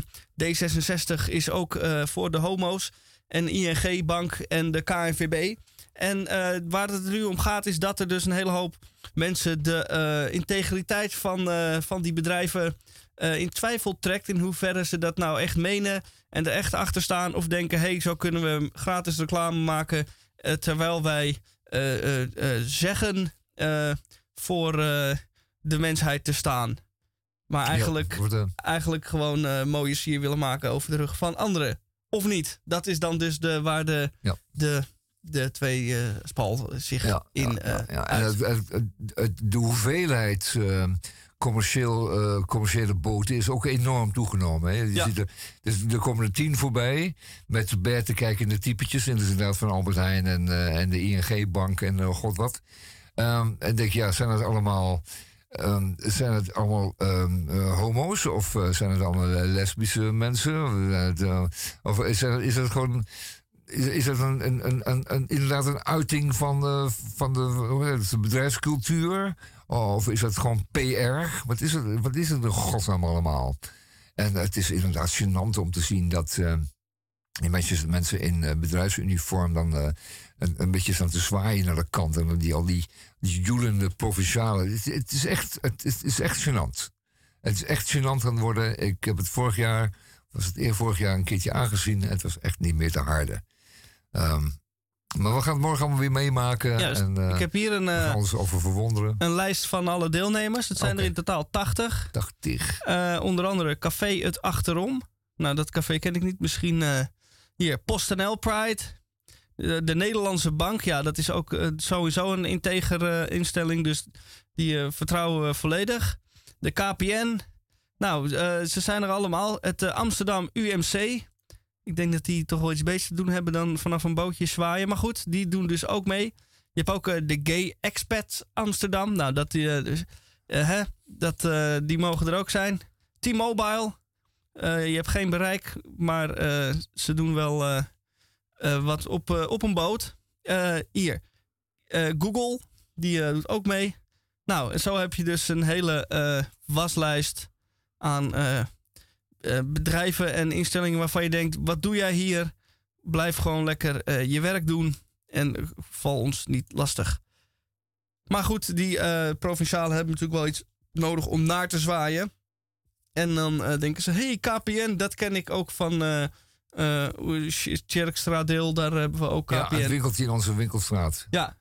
D66 is ook voor de homo's. En ING Bank en de KNVB. En waar het nu om gaat, is dat er dus een hele hoop mensen de integriteit van, van die bedrijven eh, in twijfel trekt. In hoeverre ze dat nou echt menen en er echt achter staan. Of denken, hé, hey, zo kunnen we gratis reclame maken. eh, terwijl wij eh, zeggen voor de mensheid te staan. Maar eigenlijk, Ja, voor de- eigenlijk gewoon mooie sier willen maken over de rug van anderen. Of niet. Dat is dan dus de, waar de, Ja. de, de twee eh spal zich Ja, in ja, ja, ja. En het, het, de hoeveelheid commercieel, eh, commerciële boten is ook enorm toegenomen. Hè. Je Ja. ziet er, dus er komen er tien voorbij met bij te kijken in de typetjes. En dus inderdaad van Albert Heijn en, eh, en de ING-bank en eh, god wat. Ehm, en denk ja, zijn het allemaal... ehm, zijn het allemaal ehm, eh, homo's of zijn het allemaal lesbische mensen? Of, is, er, is gewoon is, is het een, een, een, een, een- inderdaad een uiting van de, van de, de bedrijfscultuur? Of is het gewoon PR? Wat is het, wat is het in godsnaam allemaal? En het is inderdaad gênant om te zien dat eh, mensen, mensen in eh, bedrijfsuniform dan eh, een, een beetje staan te zwaaien naar de kant. En die, al die, die joelende provincialen. Het, is echt, het, het is echt gênant. Het is echt gênant gaan worden. Ik heb het vorig jaar, was het eer vorig jaar, een keertje aangezien. Het was echt niet meer te harde. Ehm, maar we gaan het morgen allemaal weer meemaken. Juist. en, eh, ik heb hier een, we eh, over verwonderen. een lijst van alle deelnemers. Het zijn er in totaal 80. 80. Eh, onder andere Café Het Achterom. Nou, dat café ken ik niet. Misschien hier PostNL Pride. De, de Nederlandse Bank, ja, dat is ook sowieso een integer eh, instelling. Dus die vertrouwen we volledig. De KPN. Nou, ze zijn er allemaal. Het Amsterdam UMC. Ik denk dat die toch wel iets beters te doen hebben dan vanaf een bootje zwaaien. Maar goed, die doen dus ook mee. Je hebt ook eh, de Gay Expat Amsterdam. Nou, dat, die, eh, dus, eh, hè, dat, die mogen er ook zijn. T-Mobile. Je hebt geen bereik, maar ze doen wel wat op, op een boot. Hier. Google, die doet ook mee. Nou, en zo heb je dus een hele waslijst aan eh, bedrijven en instellingen waarvan je denkt: wat doe jij hier? Blijf gewoon lekker eh, je werk doen en val ons niet lastig. Maar goed, die eh provincialen hebben natuurlijk wel iets nodig om naar te zwaaien. En dan denken ze: hey, KPN, dat ken ik ook van eh Tjerkstraatdeel, daar hebben we ook Ja, KPN. het winkeltje in onze winkelstraat. Ja,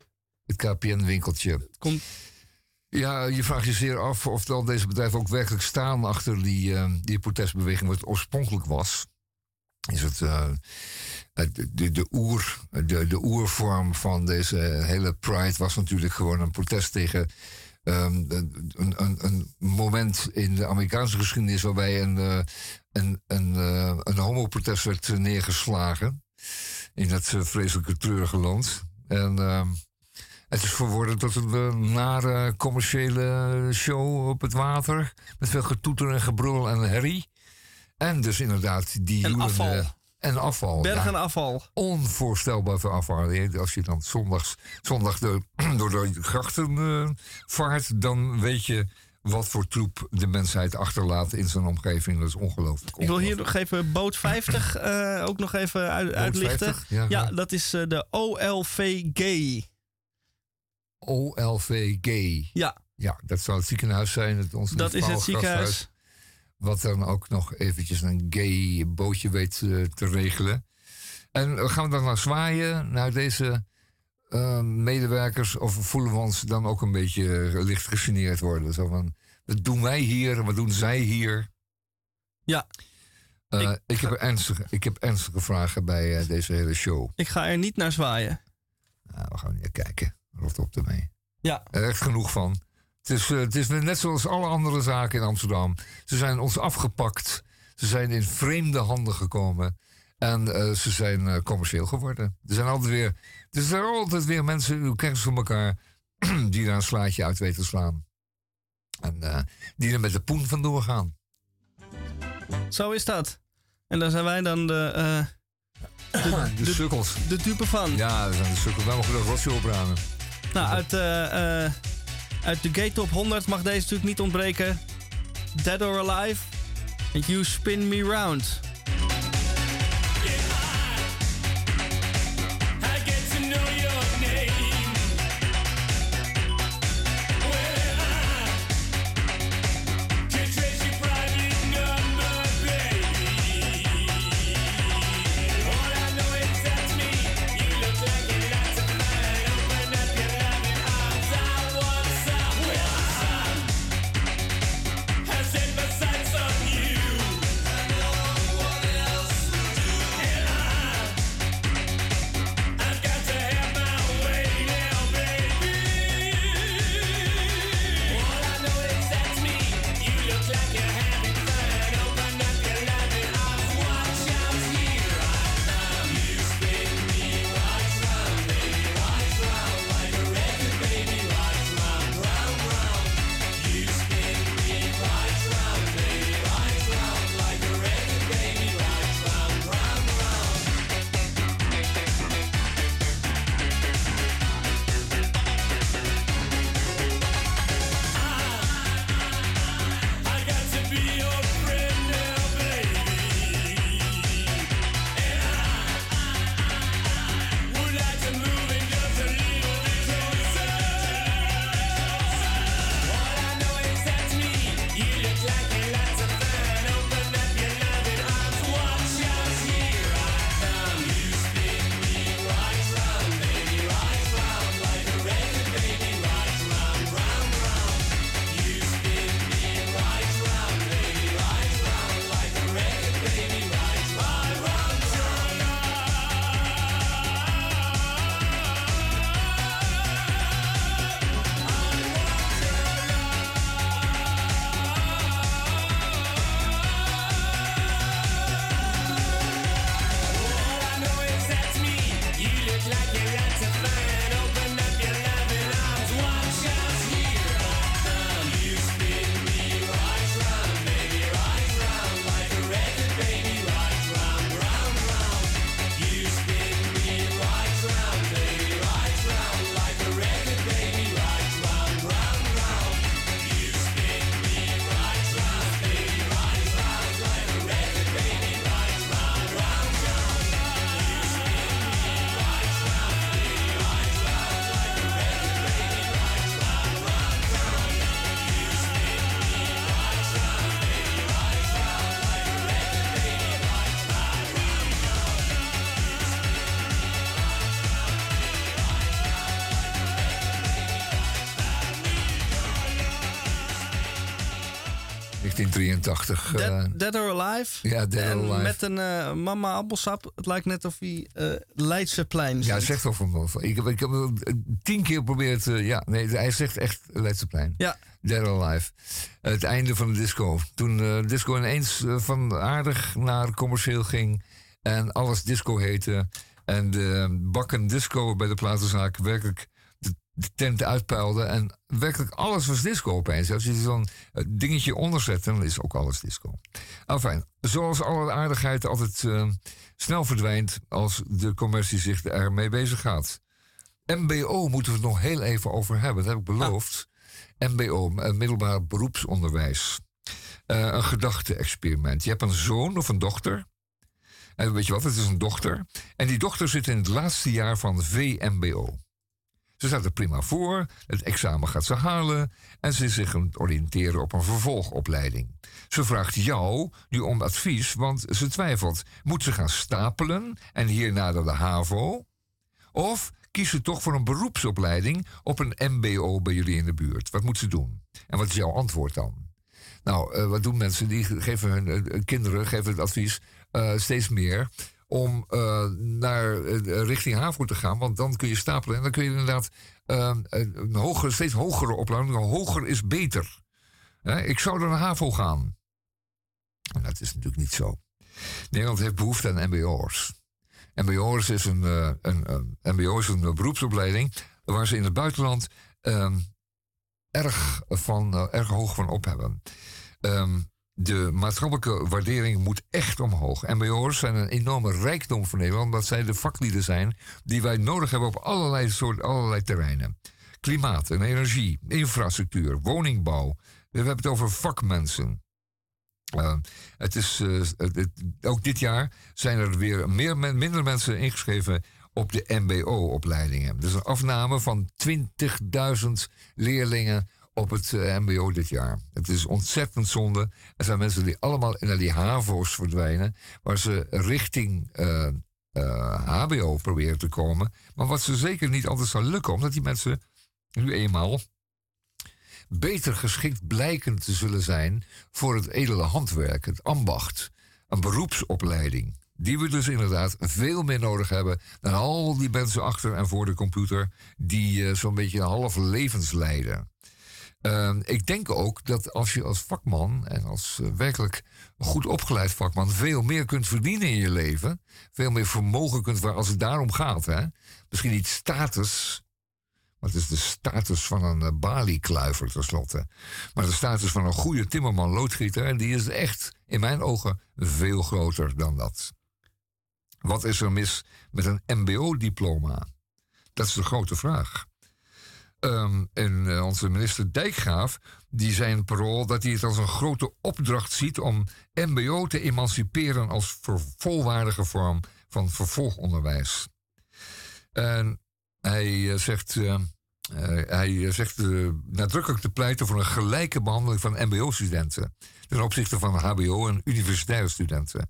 Het KPN-winkeltje. komt Ja, je vraagt je zeer af of dan deze bedrijven ook werkelijk staan achter die, eh, die protestbeweging wat oorspronkelijk was. Is het eh, het- de, de, oer, de, de oervorm van deze hele Pride was natuurlijk gewoon een protest tegen ehm, een, een, een, moment in de Amerikaanse geschiedenis waarbij een, eh, een, een, een homoprotest werd neergeslagen in dat vreselijke treurige land. En ehm, het is verworden tot een eh, nare commerciële show op het water. Met veel getoeter en gebrul en herrie. En dus inderdaad die En afval. En afval. bergen ja. afval. Onvoorstelbaar veel afval. Als je dan zondags, zondag door, door de grachten eh, vaart... dan weet je wat voor troep de mensheid achterlaat in zijn omgeving. Dat is ongelooflijk. Ik wil hier nog even boot 50 eh, ook nog even uit, uitlichten. 50? Ja, dat is eh, de OLVG. OLVG. Ja, Ja, dat zou het ziekenhuis zijn. Het, ons dat is het ziekenhuis. Wat dan ook nog eventjes een gay bootje weet eh, te regelen. En gaan we dan nou zwaaien naar deze eh, medewerkers? Of voelen we ons dan ook een beetje eh, licht gegeneerd worden? Zo van, wat doen wij hier en wat doen zij hier? Ja. Ik- ik, heb ernstige, ik heb ernstige vragen bij deze hele show. Ik ga er niet naar zwaaien. Nou, we gaan niet kijken. Rot op ermee. Ja, Er echt genoeg van. Het is, eh, het is net zoals alle andere zaken in Amsterdam. Ze zijn ons afgepakt. Ze zijn in vreemde handen gekomen. En eh, ze zijn eh, commercieel geworden. Er zijn altijd weer, er zijn altijd weer mensen, u kent ze van elkaar, die daar een slaatje uit weten te slaan. En die er met de poen vandoor gaan. zo is dat. En daar zijn wij dan de, eh, De, sukkels. de dupe van. Ja, dat zijn de sukkels. Wij mogen er rotje opruimen. Nou, uit, eh, eh, uit de Gate Top 100 mag deze natuurlijk niet ontbreken. Dead or Alive. And You Spin Me Round. 1983. eh, Dead, Dead or Alive. ja, Dead en or Alive. met een eh, mama appelsap. Het lijkt net of hij eh Leidseplein Ja, zingt. zegt toch van me. Ik heb, ik heb het tien keer geprobeerd. ja, nee, hij zegt echt Leidseplein. Ja. Dead or Alive. Het einde van de disco. Toen disco ineens van aardig naar commercieel ging. En alles disco heette. En de bakken disco bij de platenzaak werkelijk de, tent uitpeilde. En werkelijk alles was disco opeens. Als je zo'n eh, dingetje onderzet, dan is ook alles disco. Enfin, zoals alle aardigheid altijd eh, snel verdwijnt als de commercie zich ermee bezig gaat. MBO moeten we het nog heel even over hebben. Dat heb ik beloofd. MBO, eh, middelbaar beroepsonderwijs. Een gedachte-experiment. Je hebt een zoon of een dochter. En weet je wat, het is een dochter. En die dochter zit in het laatste jaar van VMBO. Ze staat er prima voor, het examen gaat ze halen en ze is zich aan oriënteren op een vervolgopleiding. Ze vraagt jou nu om advies, want ze twijfelt. Moet ze gaan stapelen en hierna de HAVO? Of kies ze toch voor een beroepsopleiding op een MBO bij jullie in de buurt? Wat moet ze doen? En wat is jouw antwoord dan? Nou, eh, wat doen mensen? Die geven hun eh, kinderen geven het advies eh, steeds meer om eh, naar eh, richting HAVO te gaan. Want dan kun je stapelen en dan kun je inderdaad eh, een hogere, steeds hogere opleiding. Hoger is beter. Ik zou naar HAVO gaan. En dat is natuurlijk niet zo. Nederland heeft behoefte aan MBO'ers. MBO'ers is een, een, een, MBO is een beroepsopleiding waar ze in het buitenland ehm, erg, van, erg hoog van op hebben. Ehm, de maatschappelijke waardering moet echt omhoog. MBO'ers zijn een enorme rijkdom voor Nederland, omdat zij de vaklieden zijn die wij nodig hebben op allerlei, soort, allerlei terreinen. Klimaat en energie, infrastructuur, woningbouw. We hebben het over vakmensen. Uh, het is, het, ook dit jaar zijn er weer meer, minder mensen ingeschreven op de MBO-opleidingen. Dus een afname van 20.000 leerlingen op het uh, MBO dit jaar. Het is ontzettend zonde. Er zijn mensen die allemaal naar die HAVO's verdwijnen, waar ze richting HBO proberen te komen. Maar wat ze zeker niet altijd zal lukken, omdat die mensen nu eenmaal beter geschikt blijken te zullen zijn voor het edele handwerk, het ambacht, een beroepsopleiding. Die we dus inderdaad veel meer nodig hebben dan al die mensen achter en voor de computer die zo'n beetje half levens leiden. Uh, ik denk ook dat als je als vakman en als uh, werkelijk goed opgeleid vakman veel meer kunt verdienen in je leven, veel meer vermogen kunt waar als het daarom gaat. Hè? Misschien niet status, maar het is de status van een uh, baliekluiver tenslotte. Maar de status van een goede timmerman loodgieter, en die is echt in mijn ogen veel groter dan dat. Wat is er mis met een MBO-diploma? Dat is de grote vraag. Um, en uh, onze minister Dijkgraaf, die zei in parool dat hij het als een grote opdracht ziet om MBO te emanciperen als volwaardige vorm van vervolgonderwijs. En hij uh, zegt, uh, hij zegt nadrukkelijk te pleiten voor een gelijke behandeling van MBO-studenten ten opzichte van HBO- en universitaire studenten.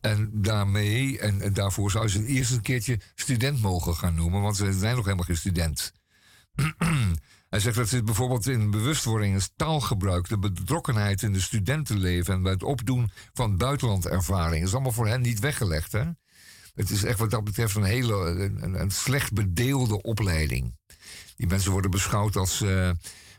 En daarmee, en, en daarvoor zou ze eerst een keertje student mogen gaan noemen, want ze zijn nog helemaal geen student. Hij zegt dat zit bijvoorbeeld in bewustwording en taalgebruik, de betrokkenheid in de studentenleven en bij het opdoen van buitenlandervaring. Is allemaal voor hen niet weggelegd. Hè? Het is echt wat dat betreft een hele een, een slecht bedeelde opleiding. Die mensen worden beschouwd als, uh,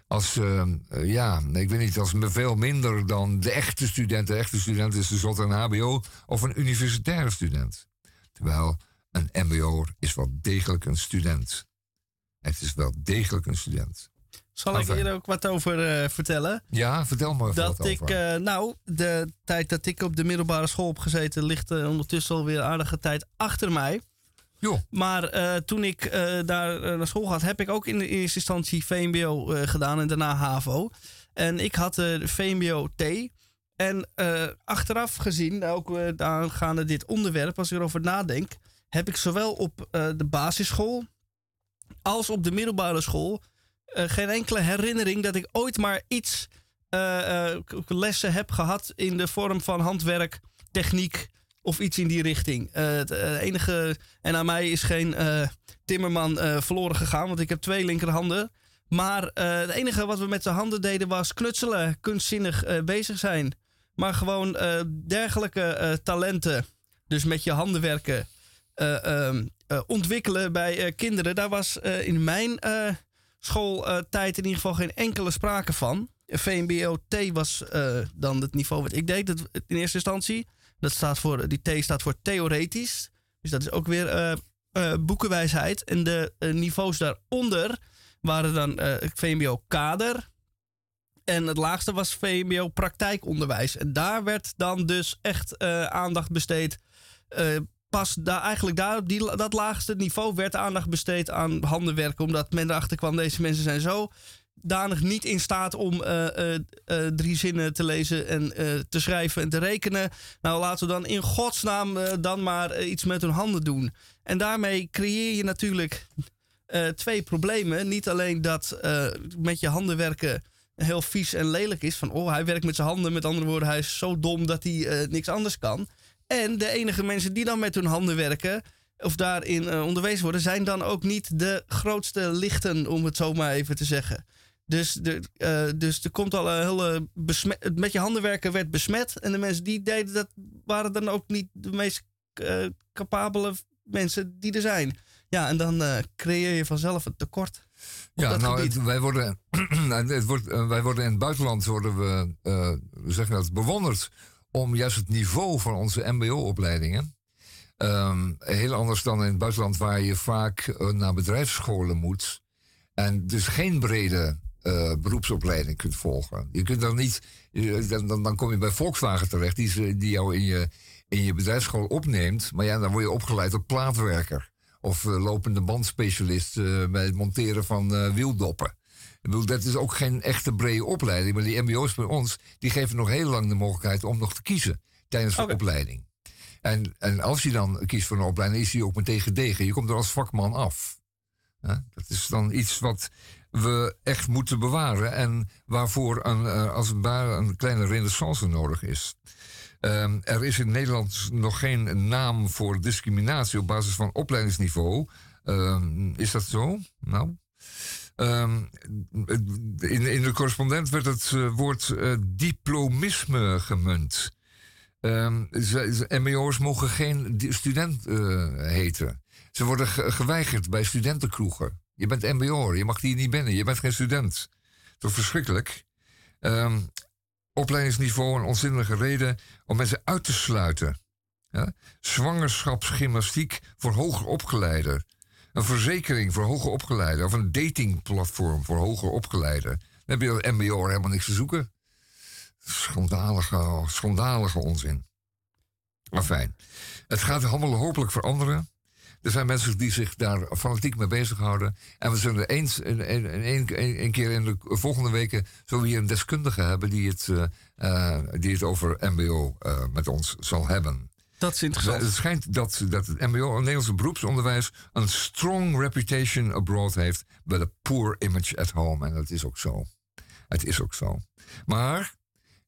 als uh, ja, ik weet niet, als veel minder dan de echte student. De echte student is dus een HBO of een universitaire student. Terwijl een MBO is wel degelijk een student. Het is wel degelijk een student. Zal ik hier ook wat over uh, vertellen? Ja, vertel me dat wat ik, over. Uh, nou, de tijd dat ik op de middelbare school heb gezeten... ligt uh, ondertussen alweer aardige tijd achter mij. Jo. Maar toen ik daar naar school had... heb ik ook in de eerste instantie VMBO gedaan en daarna HAVO. En ik had de VMBO T... En achteraf gezien, ook aangaande dit onderwerp, als ik erover nadenk, heb ik zowel op de basisschool als op de middelbare school uh, geen enkele herinnering dat ik ooit maar iets uh, uh, lessen heb gehad in de vorm van handwerk, techniek of iets in die richting. het enige, en aan mij is geen timmerman verloren gegaan, want ik heb twee linkerhanden. Maar eh, het enige wat we met de handen deden was knutselen, kunstzinnig eh, bezig zijn. Maar gewoon eh, dergelijke eh, talenten, dus met je handen werken, eh, eh, ontwikkelen bij eh, kinderen. Daar was eh, in mijn schooltijd in ieder geval geen enkele sprake van. VMBO-T was dan het niveau wat ik deed dat, in eerste instantie. Dat staat voor, die T staat voor theoretisch. Dus dat is ook weer boekenwijsheid. En de niveaus daaronder waren dan VMBO-kader. En het laagste was VMBO praktijkonderwijs. En daar werd dan dus echt aandacht besteed. Pas daar, eigenlijk op die, dat laagste niveau werd aandacht besteed aan handenwerken. Omdat men erachter kwam, deze mensen zijn zo danig niet in staat om eh, eh, eh, drie zinnen te lezen en te schrijven en te rekenen. Nou, laten we dan in godsnaam dan maar iets met hun handen doen. En daarmee creëer je natuurlijk twee problemen. Niet alleen dat met je handen werken heel vies en lelijk is. Van, oh, hij werkt met zijn handen. Met andere woorden, hij is zo dom dat hij niks anders kan. En de enige mensen die dan met hun handen werken... of daarin eh, onderwezen worden... zijn dan ook niet de grootste lichten, om het zo maar even te zeggen. Dus, de, eh, dus er komt al een hele besmet... Met je handen werken werd besmet. En de mensen die deden dat... waren dan ook niet de meest eh, capabele mensen die er zijn. Ja, en dan creëer je vanzelf een tekort. Ja, nou, het- wij, worden, het wordt, wij worden in het buitenland worden we, zeg dat, bewonderd om juist het niveau van onze MBO-opleidingen. Ehm, heel anders dan in het buitenland, waar je vaak eh, naar bedrijfsscholen moet. En dus geen brede eh, beroepsopleiding kunt volgen. Je kunt dan niet, dan, dan, kom je bij Volkswagen terecht, die, die jou in je, in je bedrijfsschool opneemt. Maar ja, dan word je opgeleid tot plaatwerker. Of eh, lopende bandspecialist bij het monteren van wieldoppen. Bedoel, dat is ook geen echte brede opleiding. Maar die MBO's bij ons, die geven nog heel lang de mogelijkheid om nog te kiezen tijdens de opleiding. En, en als je dan kiest voor een opleiding, is die ook meteen gedegen. Je komt er als vakman af. Ja, dat is dan iets wat we echt moeten bewaren en waarvoor een, eh, als het ware een kleine renaissance nodig is. Ehm, er is in Nederland nog geen naam voor discriminatie op basis van opleidingsniveau. Ehm, is dat zo? Nou. Ehm, in, in de correspondent werd het eh, woord eh, diplomisme gemunt. Ehm, ze- ze- MBO'ers mogen geen student eh, heten. Ze worden ge- geweigerd bij studentenkroegen. Je bent MBO'er, je mag hier niet binnen, je bent geen student. Toch verschrikkelijk. Ehm, opleidingsniveau een onzinnige reden om mensen uit te sluiten. Ja? Zwangerschapsgymnastiek voor hoger opgeleiden. Een verzekering voor hoger opgeleiden. Of een datingplatform voor hoger opgeleiden. Dan heb je als MBO'er helemaal niks te zoeken. Schandalige, schandalige onzin. Maar fijn. Het gaat allemaal hopelijk veranderen. Er zijn mensen die zich daar fanatiek mee bezighouden. En we zullen eens, een- een- een keer in de volgende weken... hier een deskundige hebben die het, eh, eh, die het over mbo eh, met ons zal hebben. Dat is interessant. Het schijnt dat, dat het mbo, het Nederlandse beroepsonderwijs... een strong reputation abroad heeft... but a poor image at home. En dat is ook zo. Het is ook zo. Maar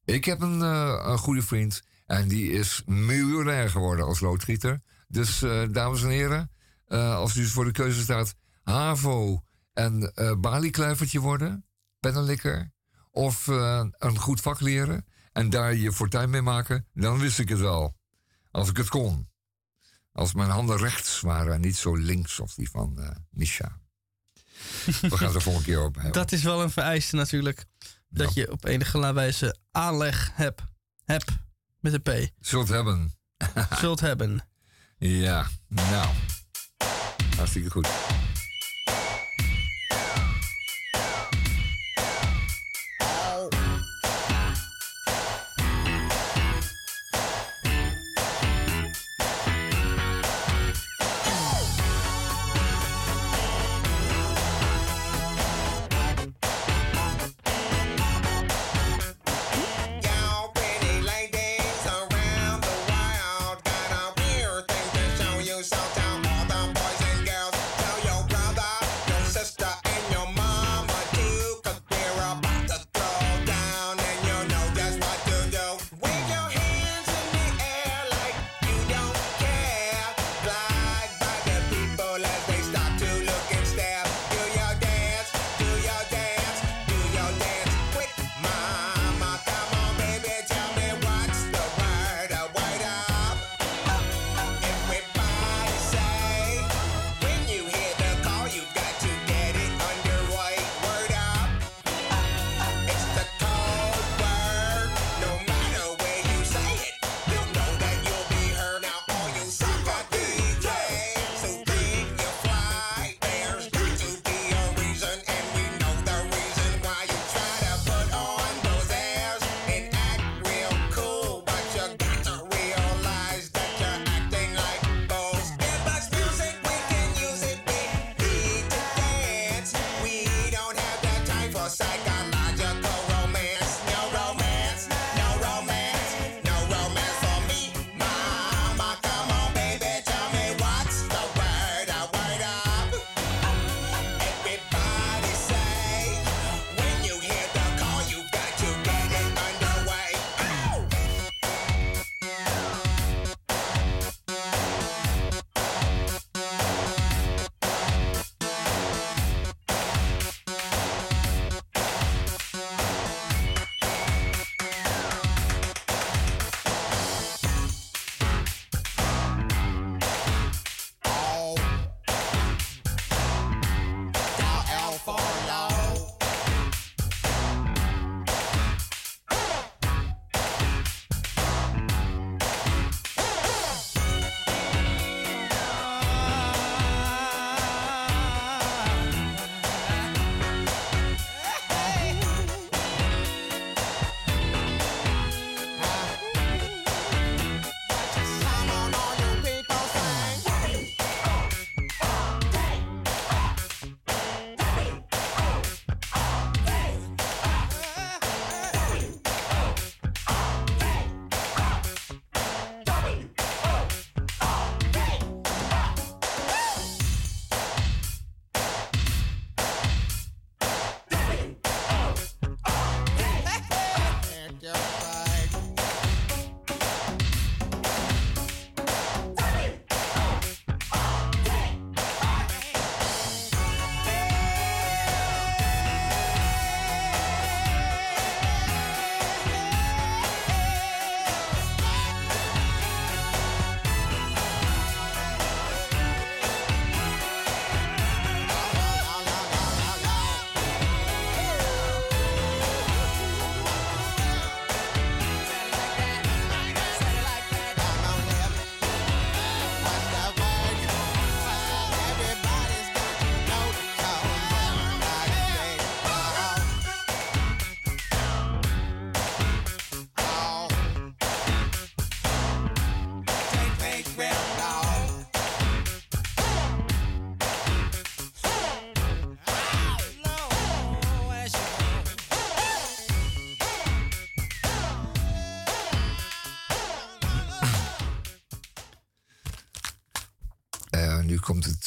ik heb een, eh, een goede vriend... en die is miljonair geworden als loodgieter. Dus, eh, dames en heren... eh, als u voor de keuze staat... HAVO en eh baliekluivertje worden... pennenlikker... of een goed vak leren... en daar je fortuin mee maken... dan wist ik het wel. Als ik het kon. Als mijn handen rechts waren en niet zo links als die van eh Misha. We gaan het er volgende keer op hebben. Dat is wel een vereiste natuurlijk. Dat je op enige wijze aanleg hebt. Heb met een P. Zult hebben. Zult hebben. Ja, nou. Hartstikke goed.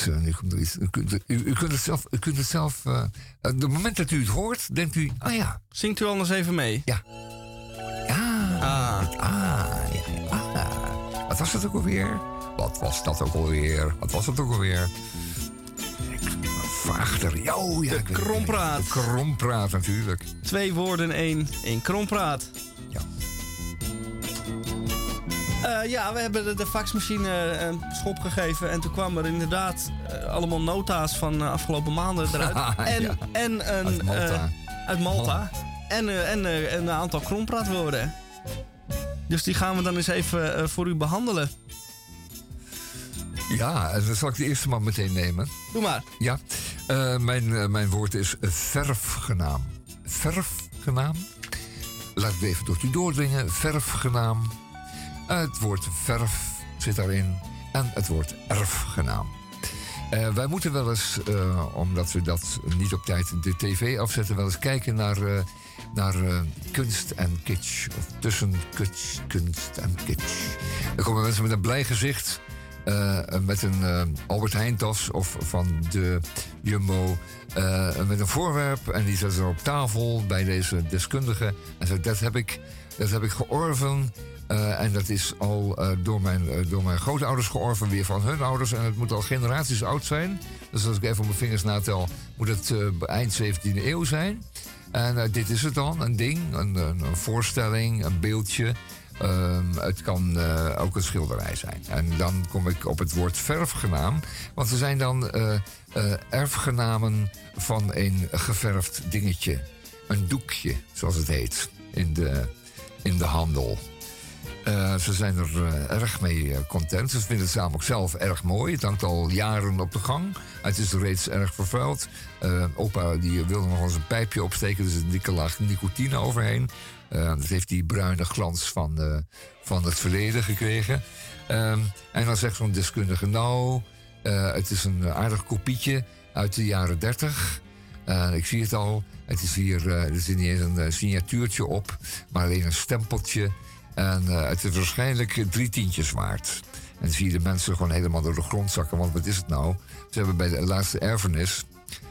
Eh. U kunt, u, u kunt het zelf. U kunt het zelf eh, op het moment dat u het hoort, denkt u: ah ja. Zingt u anders even mee? Ja. Ja. Ah. Ah, ja, ah. Wat was dat ook alweer? Wat was dat ook alweer? Wat was het ook alweer? Vaagder. Ja, oh, ja, De krompraat. De krompraat natuurlijk. Twee woorden, één, één krompraat. Ja. Eh, ja, we hebben de, de faxmachine eh, een schop gegeven. En toen kwam er inderdaad eh, allemaal nota's van de afgelopen maanden eruit. En, Ja. en een, Uit Malta. uit Malta. En, eh, en eh, een aantal krompraatwoorden. Dus die gaan we dan eens even voor u behandelen. Ja, en dan zal ik de eerste maar meteen nemen. Doe maar. Ja, mijn, mijn woord is verfgenaam. Verfgenaam? Laat het even tot u doordringen. Verfgenaam. Het woord verf zit daarin. En het woord erfgenaam. Eh, wij moeten wel eens, eh, omdat we dat niet op tijd de tv afzetten, wel eens kijken naar, eh, naar kunst en kitsch. Of tussen kitsch, kunst en kitsch. Dan komen mensen met een blij gezicht. met een Albert Heijn tas of van de Jumbo. met een voorwerp en die zetten ze op tafel bij deze deskundige. En zegt, dat heb ik, dat heb ik georven. Eh, en dat is al eh, door, mijn, eh, door mijn grootouders georven, weer van hun ouders. En het moet al generaties oud zijn. Dus als ik even op mijn vingers natel, moet het eind 17e eeuw zijn. En dit is het dan, een ding, een, een, voorstelling, een beeldje. Ehm, het kan ook een schilderij zijn. En dan kom ik op het woord verfgenaam. Want er zijn dan erfgenamen van een geverfd dingetje. Een doekje, zoals het heet, in de, in de handel. Eh, ze zijn er eh, erg mee eh, content. Ze vinden het samen ook zelf erg mooi. Het hangt al jaren op de gang. Het is reeds erg vervuild. Opa die wilde nog eens een pijpje opsteken. Dus een dikke laag nicotine overheen. Dat heeft die bruine glans van, van het verleden gekregen. Ehm, en dan zegt zo'n deskundige... nou, het is een aardig kopietje uit de jaren 30... Eh, ik zie het al. Het is hier, er zit niet eens een signatuurtje op, maar alleen een stempeltje. En eh, het is waarschijnlijk drie tientjes waard. En zie je de mensen gewoon helemaal door de grond zakken. Want wat is het nou? Ze hebben bij de laatste erfenis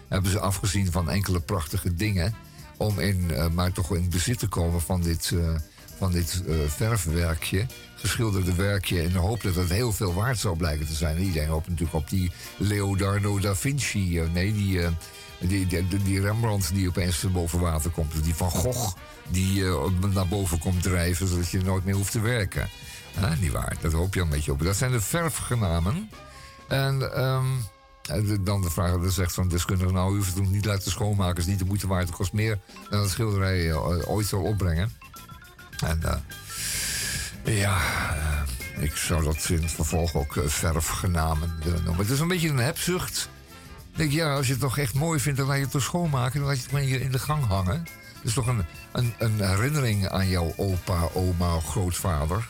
hebben ze afgezien van enkele prachtige dingen. Om in, eh, maar toch in bezit te komen van dit, eh, van dit verfwerkje. Geschilderde werkje. In de hoop dat het heel veel waard zou blijken te zijn. En iedereen hoopt natuurlijk op die Leonardo da Vinci. nee, die, die, die, die- Rembrandt die opeens boven water komt. Die Van Gogh die eh, naar boven komt drijven. Zodat je nooit meer hoeft te werken. Ah, niet waar, dat hoop je een beetje op. Dat zijn de verfgenamen. En ehm, dan de vraag, dan zegt zo'n deskundige... nou, u hoeft het niet laten schoonmaken, is niet de moeite waard. Het kost meer dan het schilderij eh, ooit zal opbrengen. En eh, ja, ik zou dat in het vervolg ook verfgenamen willen noemen. Het is een beetje een hebzucht. Ik denk, ja, als je het toch echt mooi vindt, dan laat je het toch schoonmaken. Dan laat je het maar hier in de gang hangen. Het is toch een, een, een herinnering aan jouw opa, oma, grootvader,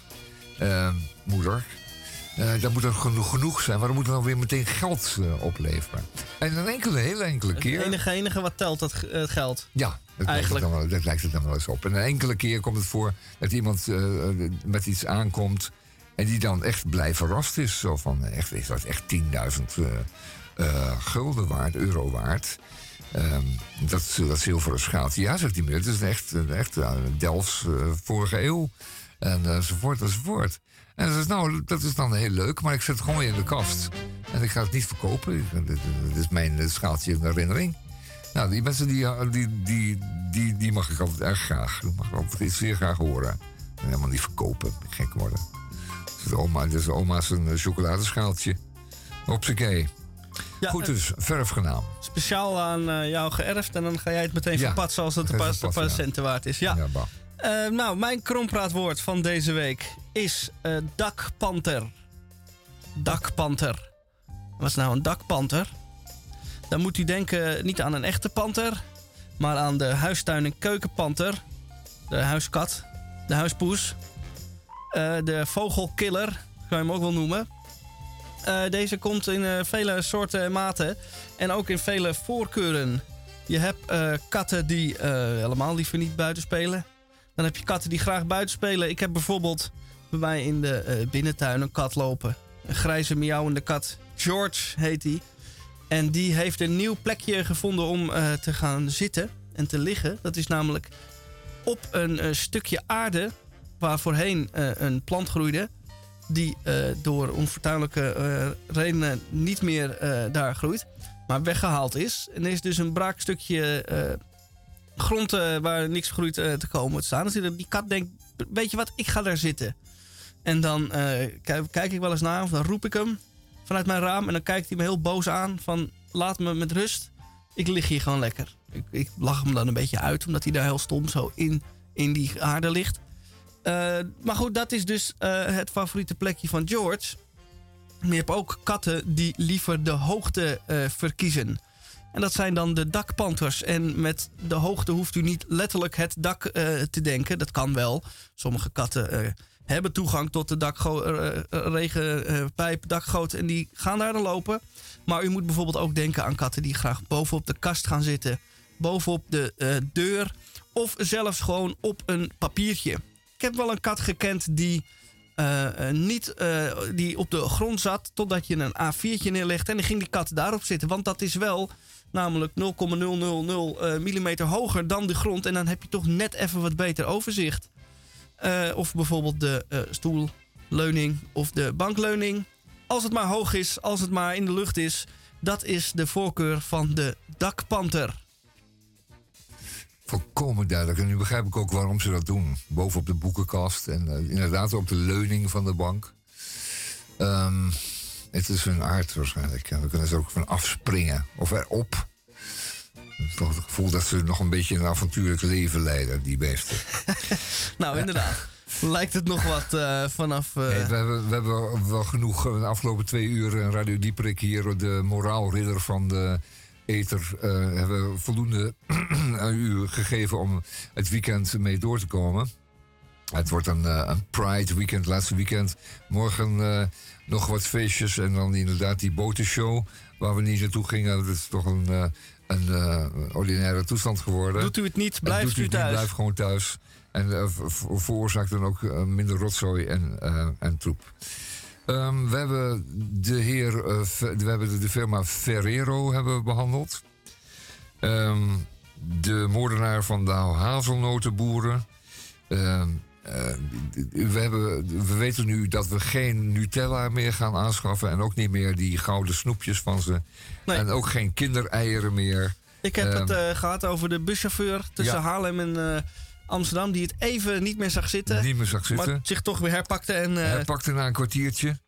eh, moeder. Eh, dat moet er genoeg, genoeg zijn, maar dan moet er dan weer meteen geld eh, opleveren. En een enkele, hele enkele Het keer. enige, enige wat telt, dat het geld. Ja, dat lijkt, het Eigenlijk. dan wel, dat lijkt het dan wel eens op. En een enkele keer komt het voor dat iemand eh, met iets aankomt... en die dan echt blij verrast is. Zo van, echt, is dat echt 10.000 eh, gulden waard, euro waard? Ehm, dat, dat zilveren schaaltje, ja, zegt die meneer. Het is echt, echt eh, Delfts eh, vorige eeuw. En eh, enzovoort, enzovoort. En ze zegt, nou, dat is dan heel leuk, maar ik zet het gewoon weer in de kast. En ik ga het niet verkopen. Dit, dit is mijn schaaltje in herinnering. Nou, die mensen die, die, die, die, die mag ik altijd erg graag. Die mag ik altijd zeer graag horen. En helemaal niet verkopen, gek worden. Dus de oma, oma's een chocoladeschaaltje. Hopsakee. Ja, Goed eh, dus, verfgenaam. Speciaal aan eh, jou geërfd en dan ga jij het meteen Ja, verpatsen als het ja. centen waard is. Ja. Ja. Eh, nou, mijn krompraatwoord van deze week is eh, dakpanter. Dakpanter. Wat is nou een dakpanter? Dan moet u denken niet aan een echte panter, maar aan de huistuin- en keukenpanter. De huiskat, de huispoes. De vogelkiller, kan je hem ook wel noemen. Eh, deze komt in eh, vele soorten en maten en ook in vele voorkeuren. Je hebt eh, katten die helemaal liever niet buiten spelen. Dan heb je katten die graag buiten spelen. Ik heb bijvoorbeeld bij mij in de binnentuin een kat lopen. Een grijze miauwende kat. George heet hij. En die heeft een nieuw plekje gevonden om te gaan zitten en te liggen. Dat is namelijk op een stukje aarde waar voorheen een plant groeide. Die eh, door onfortuinlijke eh, redenen niet meer eh, daar groeit. Maar weggehaald is. En er is dus een braak stukje eh, grond waar niks groeit te komen te staan. Dus die- kat denkt, weet je wat, ik ga daar zitten. En dan kijk, kijk ik wel eens naar, of dan roep ik hem vanuit mijn raam. En dan kijkt hij me heel boos aan van, laat me met rust. Ik lig hier gewoon lekker. Ik, ik lach hem dan een beetje uit, omdat hij daar heel stom zo in, in die aarde ligt. Eh, maar goed, dat is dus eh, het favoriete plekje van George. Maar je hebt ook katten die liever de hoogte eh, verkiezen. En dat zijn dan de dakpanters. En met de hoogte hoeft u niet letterlijk het dak te denken. Dat kan wel. Sommige katten hebben toegang tot de regenpijp, dakgoot. En die gaan daar dan lopen. Maar u moet bijvoorbeeld ook denken aan katten die graag bovenop de kast gaan zitten. Bovenop de deur. Of zelfs gewoon op een papiertje. Ik heb wel een kat gekend die eh, eh, niet eh, die op de grond zat totdat je een A4'tje neerlegt en dan ging die kat daarop zitten. Want dat is wel namelijk 0,000 eh, millimeter hoger dan de grond en dan heb je toch net even wat beter overzicht. Of bijvoorbeeld de stoelleuning of de bankleuning. Als het maar hoog is, als het maar in de lucht is, dat is de voorkeur van de dakpanter. Volkomen duidelijk. En nu begrijp ik ook waarom ze dat doen. Bovenop de boekenkast en eh, inderdaad op de leuning van de bank. Ehm, het is hun aard waarschijnlijk. Ja, dan kunnen ze ook van afspringen of erop. Toch het gevoel dat ze nog een beetje een avontuurlijk leven leiden, die beesten. Nou, inderdaad. Lijkt het nog wat eh, vanaf. eh, we, hebben, we hebben wel genoeg de afgelopen twee uur in Radio Dieperik hier, de moraalridder van de Eter, eh, hebben we voldoende aan u gegeven om het weekend mee door te komen. Het wordt een, eh, een Pride weekend, laatste weekend. Morgen eh, nog wat feestjes en dan inderdaad die botenshow waar we niet naartoe gingen. Dat is toch een, een ordinaire toestand geworden. Doet u het niet, blijft doet u niet, thuis. Blijf gewoon thuis. En ver- ver- veroorzaakt dan ook minder rotzooi en, en troep. Ehm, we hebben de heer, eh, we hebben de, firma Ferrero hebben we behandeld. Ehm, de moordenaar van de hazelnotenboeren. Ehm, eh, we, hebben, we weten nu dat we geen Nutella meer gaan aanschaffen. En ook niet meer die gouden snoepjes van ze. Nee. En ook geen kindereieren meer. Ik heb het eh, gehad over de buschauffeur tussen Ja. Haarlem en Amsterdam. Die het even niet meer zag zitten. Niet meer zag zitten. Maar zich toch weer herpakte. En, eh, Hij pakte na een kwartiertje.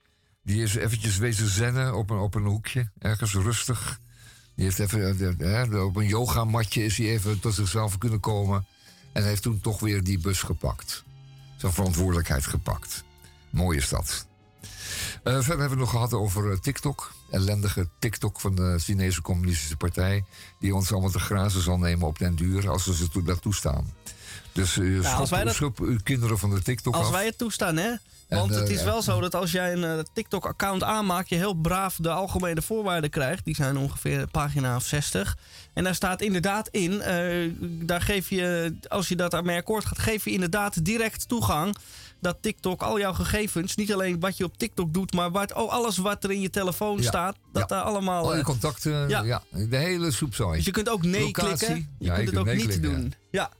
Die is eventjes wezen zennen op een, op een hoekje. Ergens rustig. Die heeft even, eh, hè, op een yogamatje is hij even tot zichzelf kunnen komen. En heeft toen toch weer die bus gepakt. Zijn verantwoordelijkheid gepakt. Mooi is dat. Eh, verder hebben we het nog gehad over TikTok. Ellendige TikTok van de Chinese Communistische Partij. Die ons allemaal te grazen zal nemen op den duur. Als ze toe- dat toestaan. Dus uh, als wij dat- schop uw kinderen van de TikTok als af. wij het toestaan, hè? Want En, het eh, is wel zo dat als jij een eh, TikTok-account aanmaakt, je heel braaf de algemene voorwaarden krijgt. Die zijn ongeveer pagina of 60. En daar staat inderdaad in, eh, daar geef je, als je dat daarmee akkoord gaat, geef je inderdaad direct toegang. Dat TikTok al jouw gegevens, niet alleen wat je op TikTok doet, maar wat, oh, alles wat er in je telefoon Ja. staat, dat Ja. daar allemaal. Al je eh, contacten, ja. ja. de hele soepzooi. dus je kunt ook nee Locatie. klikken. Je kunt het ook nee niet klikken, doen. Ja.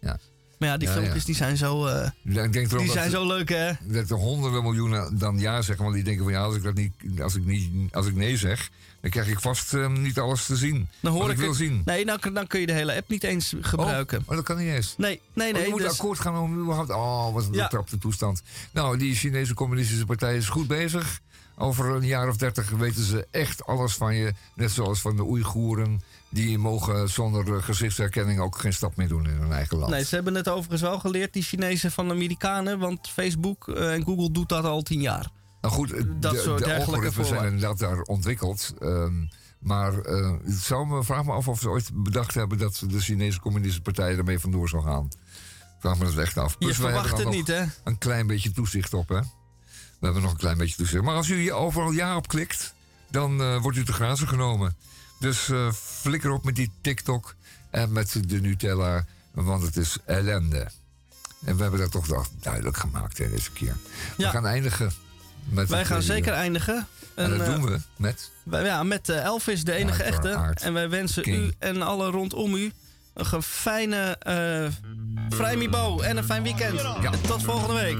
Maar ja, die Ja, filmpjes ja. die zijn zo, eh, Ik denk die zijn zo leuk, hè? dat er honderden miljoenen dan ja zeggen. Want die denken van ja, als ik, dat niet, als ik, niet, als ik nee zeg, dan krijg ik vast eh, niet alles te zien. Dan hoor ik ik wil het- zien. Nee, dan, dan kun je de hele app niet eens gebruiken. Oh, dat kan niet eens. Nee, nee, Oh, nee. je moet dus- akkoord gaan om überhaupt... Oh, wat een Ja. betrapte toestand. Nou, die Chinese communistische partij is goed bezig. Over een jaar of dertig weten ze echt alles van je. Net zoals van de Oeigoeren. Die mogen zonder eh, gezichtsherkenning ook geen stap meer doen in hun eigen land. Nee, ze hebben het overigens wel geleerd, die Chinezen van de Amerikanen. Want Facebook eh, en Google doet dat al tien jaar. Nou goed, eh, Dat de, soort de dergelijke algoritmes zijn inderdaad daar ontwikkeld. ehm, maar het zou me, vraag me af of ze ooit bedacht hebben... dat de Chinese communistische partij ermee vandoor zou gaan. Vraag me dat echt af. Je Plus wij verwacht het niet, hè? Een klein beetje toezicht op, hè? We hebben nog een klein beetje toezicht. Maar als u hier overal ja op klikt... dan wordt u te grazen genomen. Dus eh, flikker op met die TikTok en met de Nutella... want het is ellende. En we hebben dat toch wel duidelijk gemaakt hè, deze keer. We gaan eindigen Met Wij gaan zeker eindigen. En dat eh, doen we met... wij- ja, met eh, Elvis, de enige echte. En wij wensen King. u en alle rondom u een fijne uh, Vrijmibo en een fijn weekend. En tot volgende week.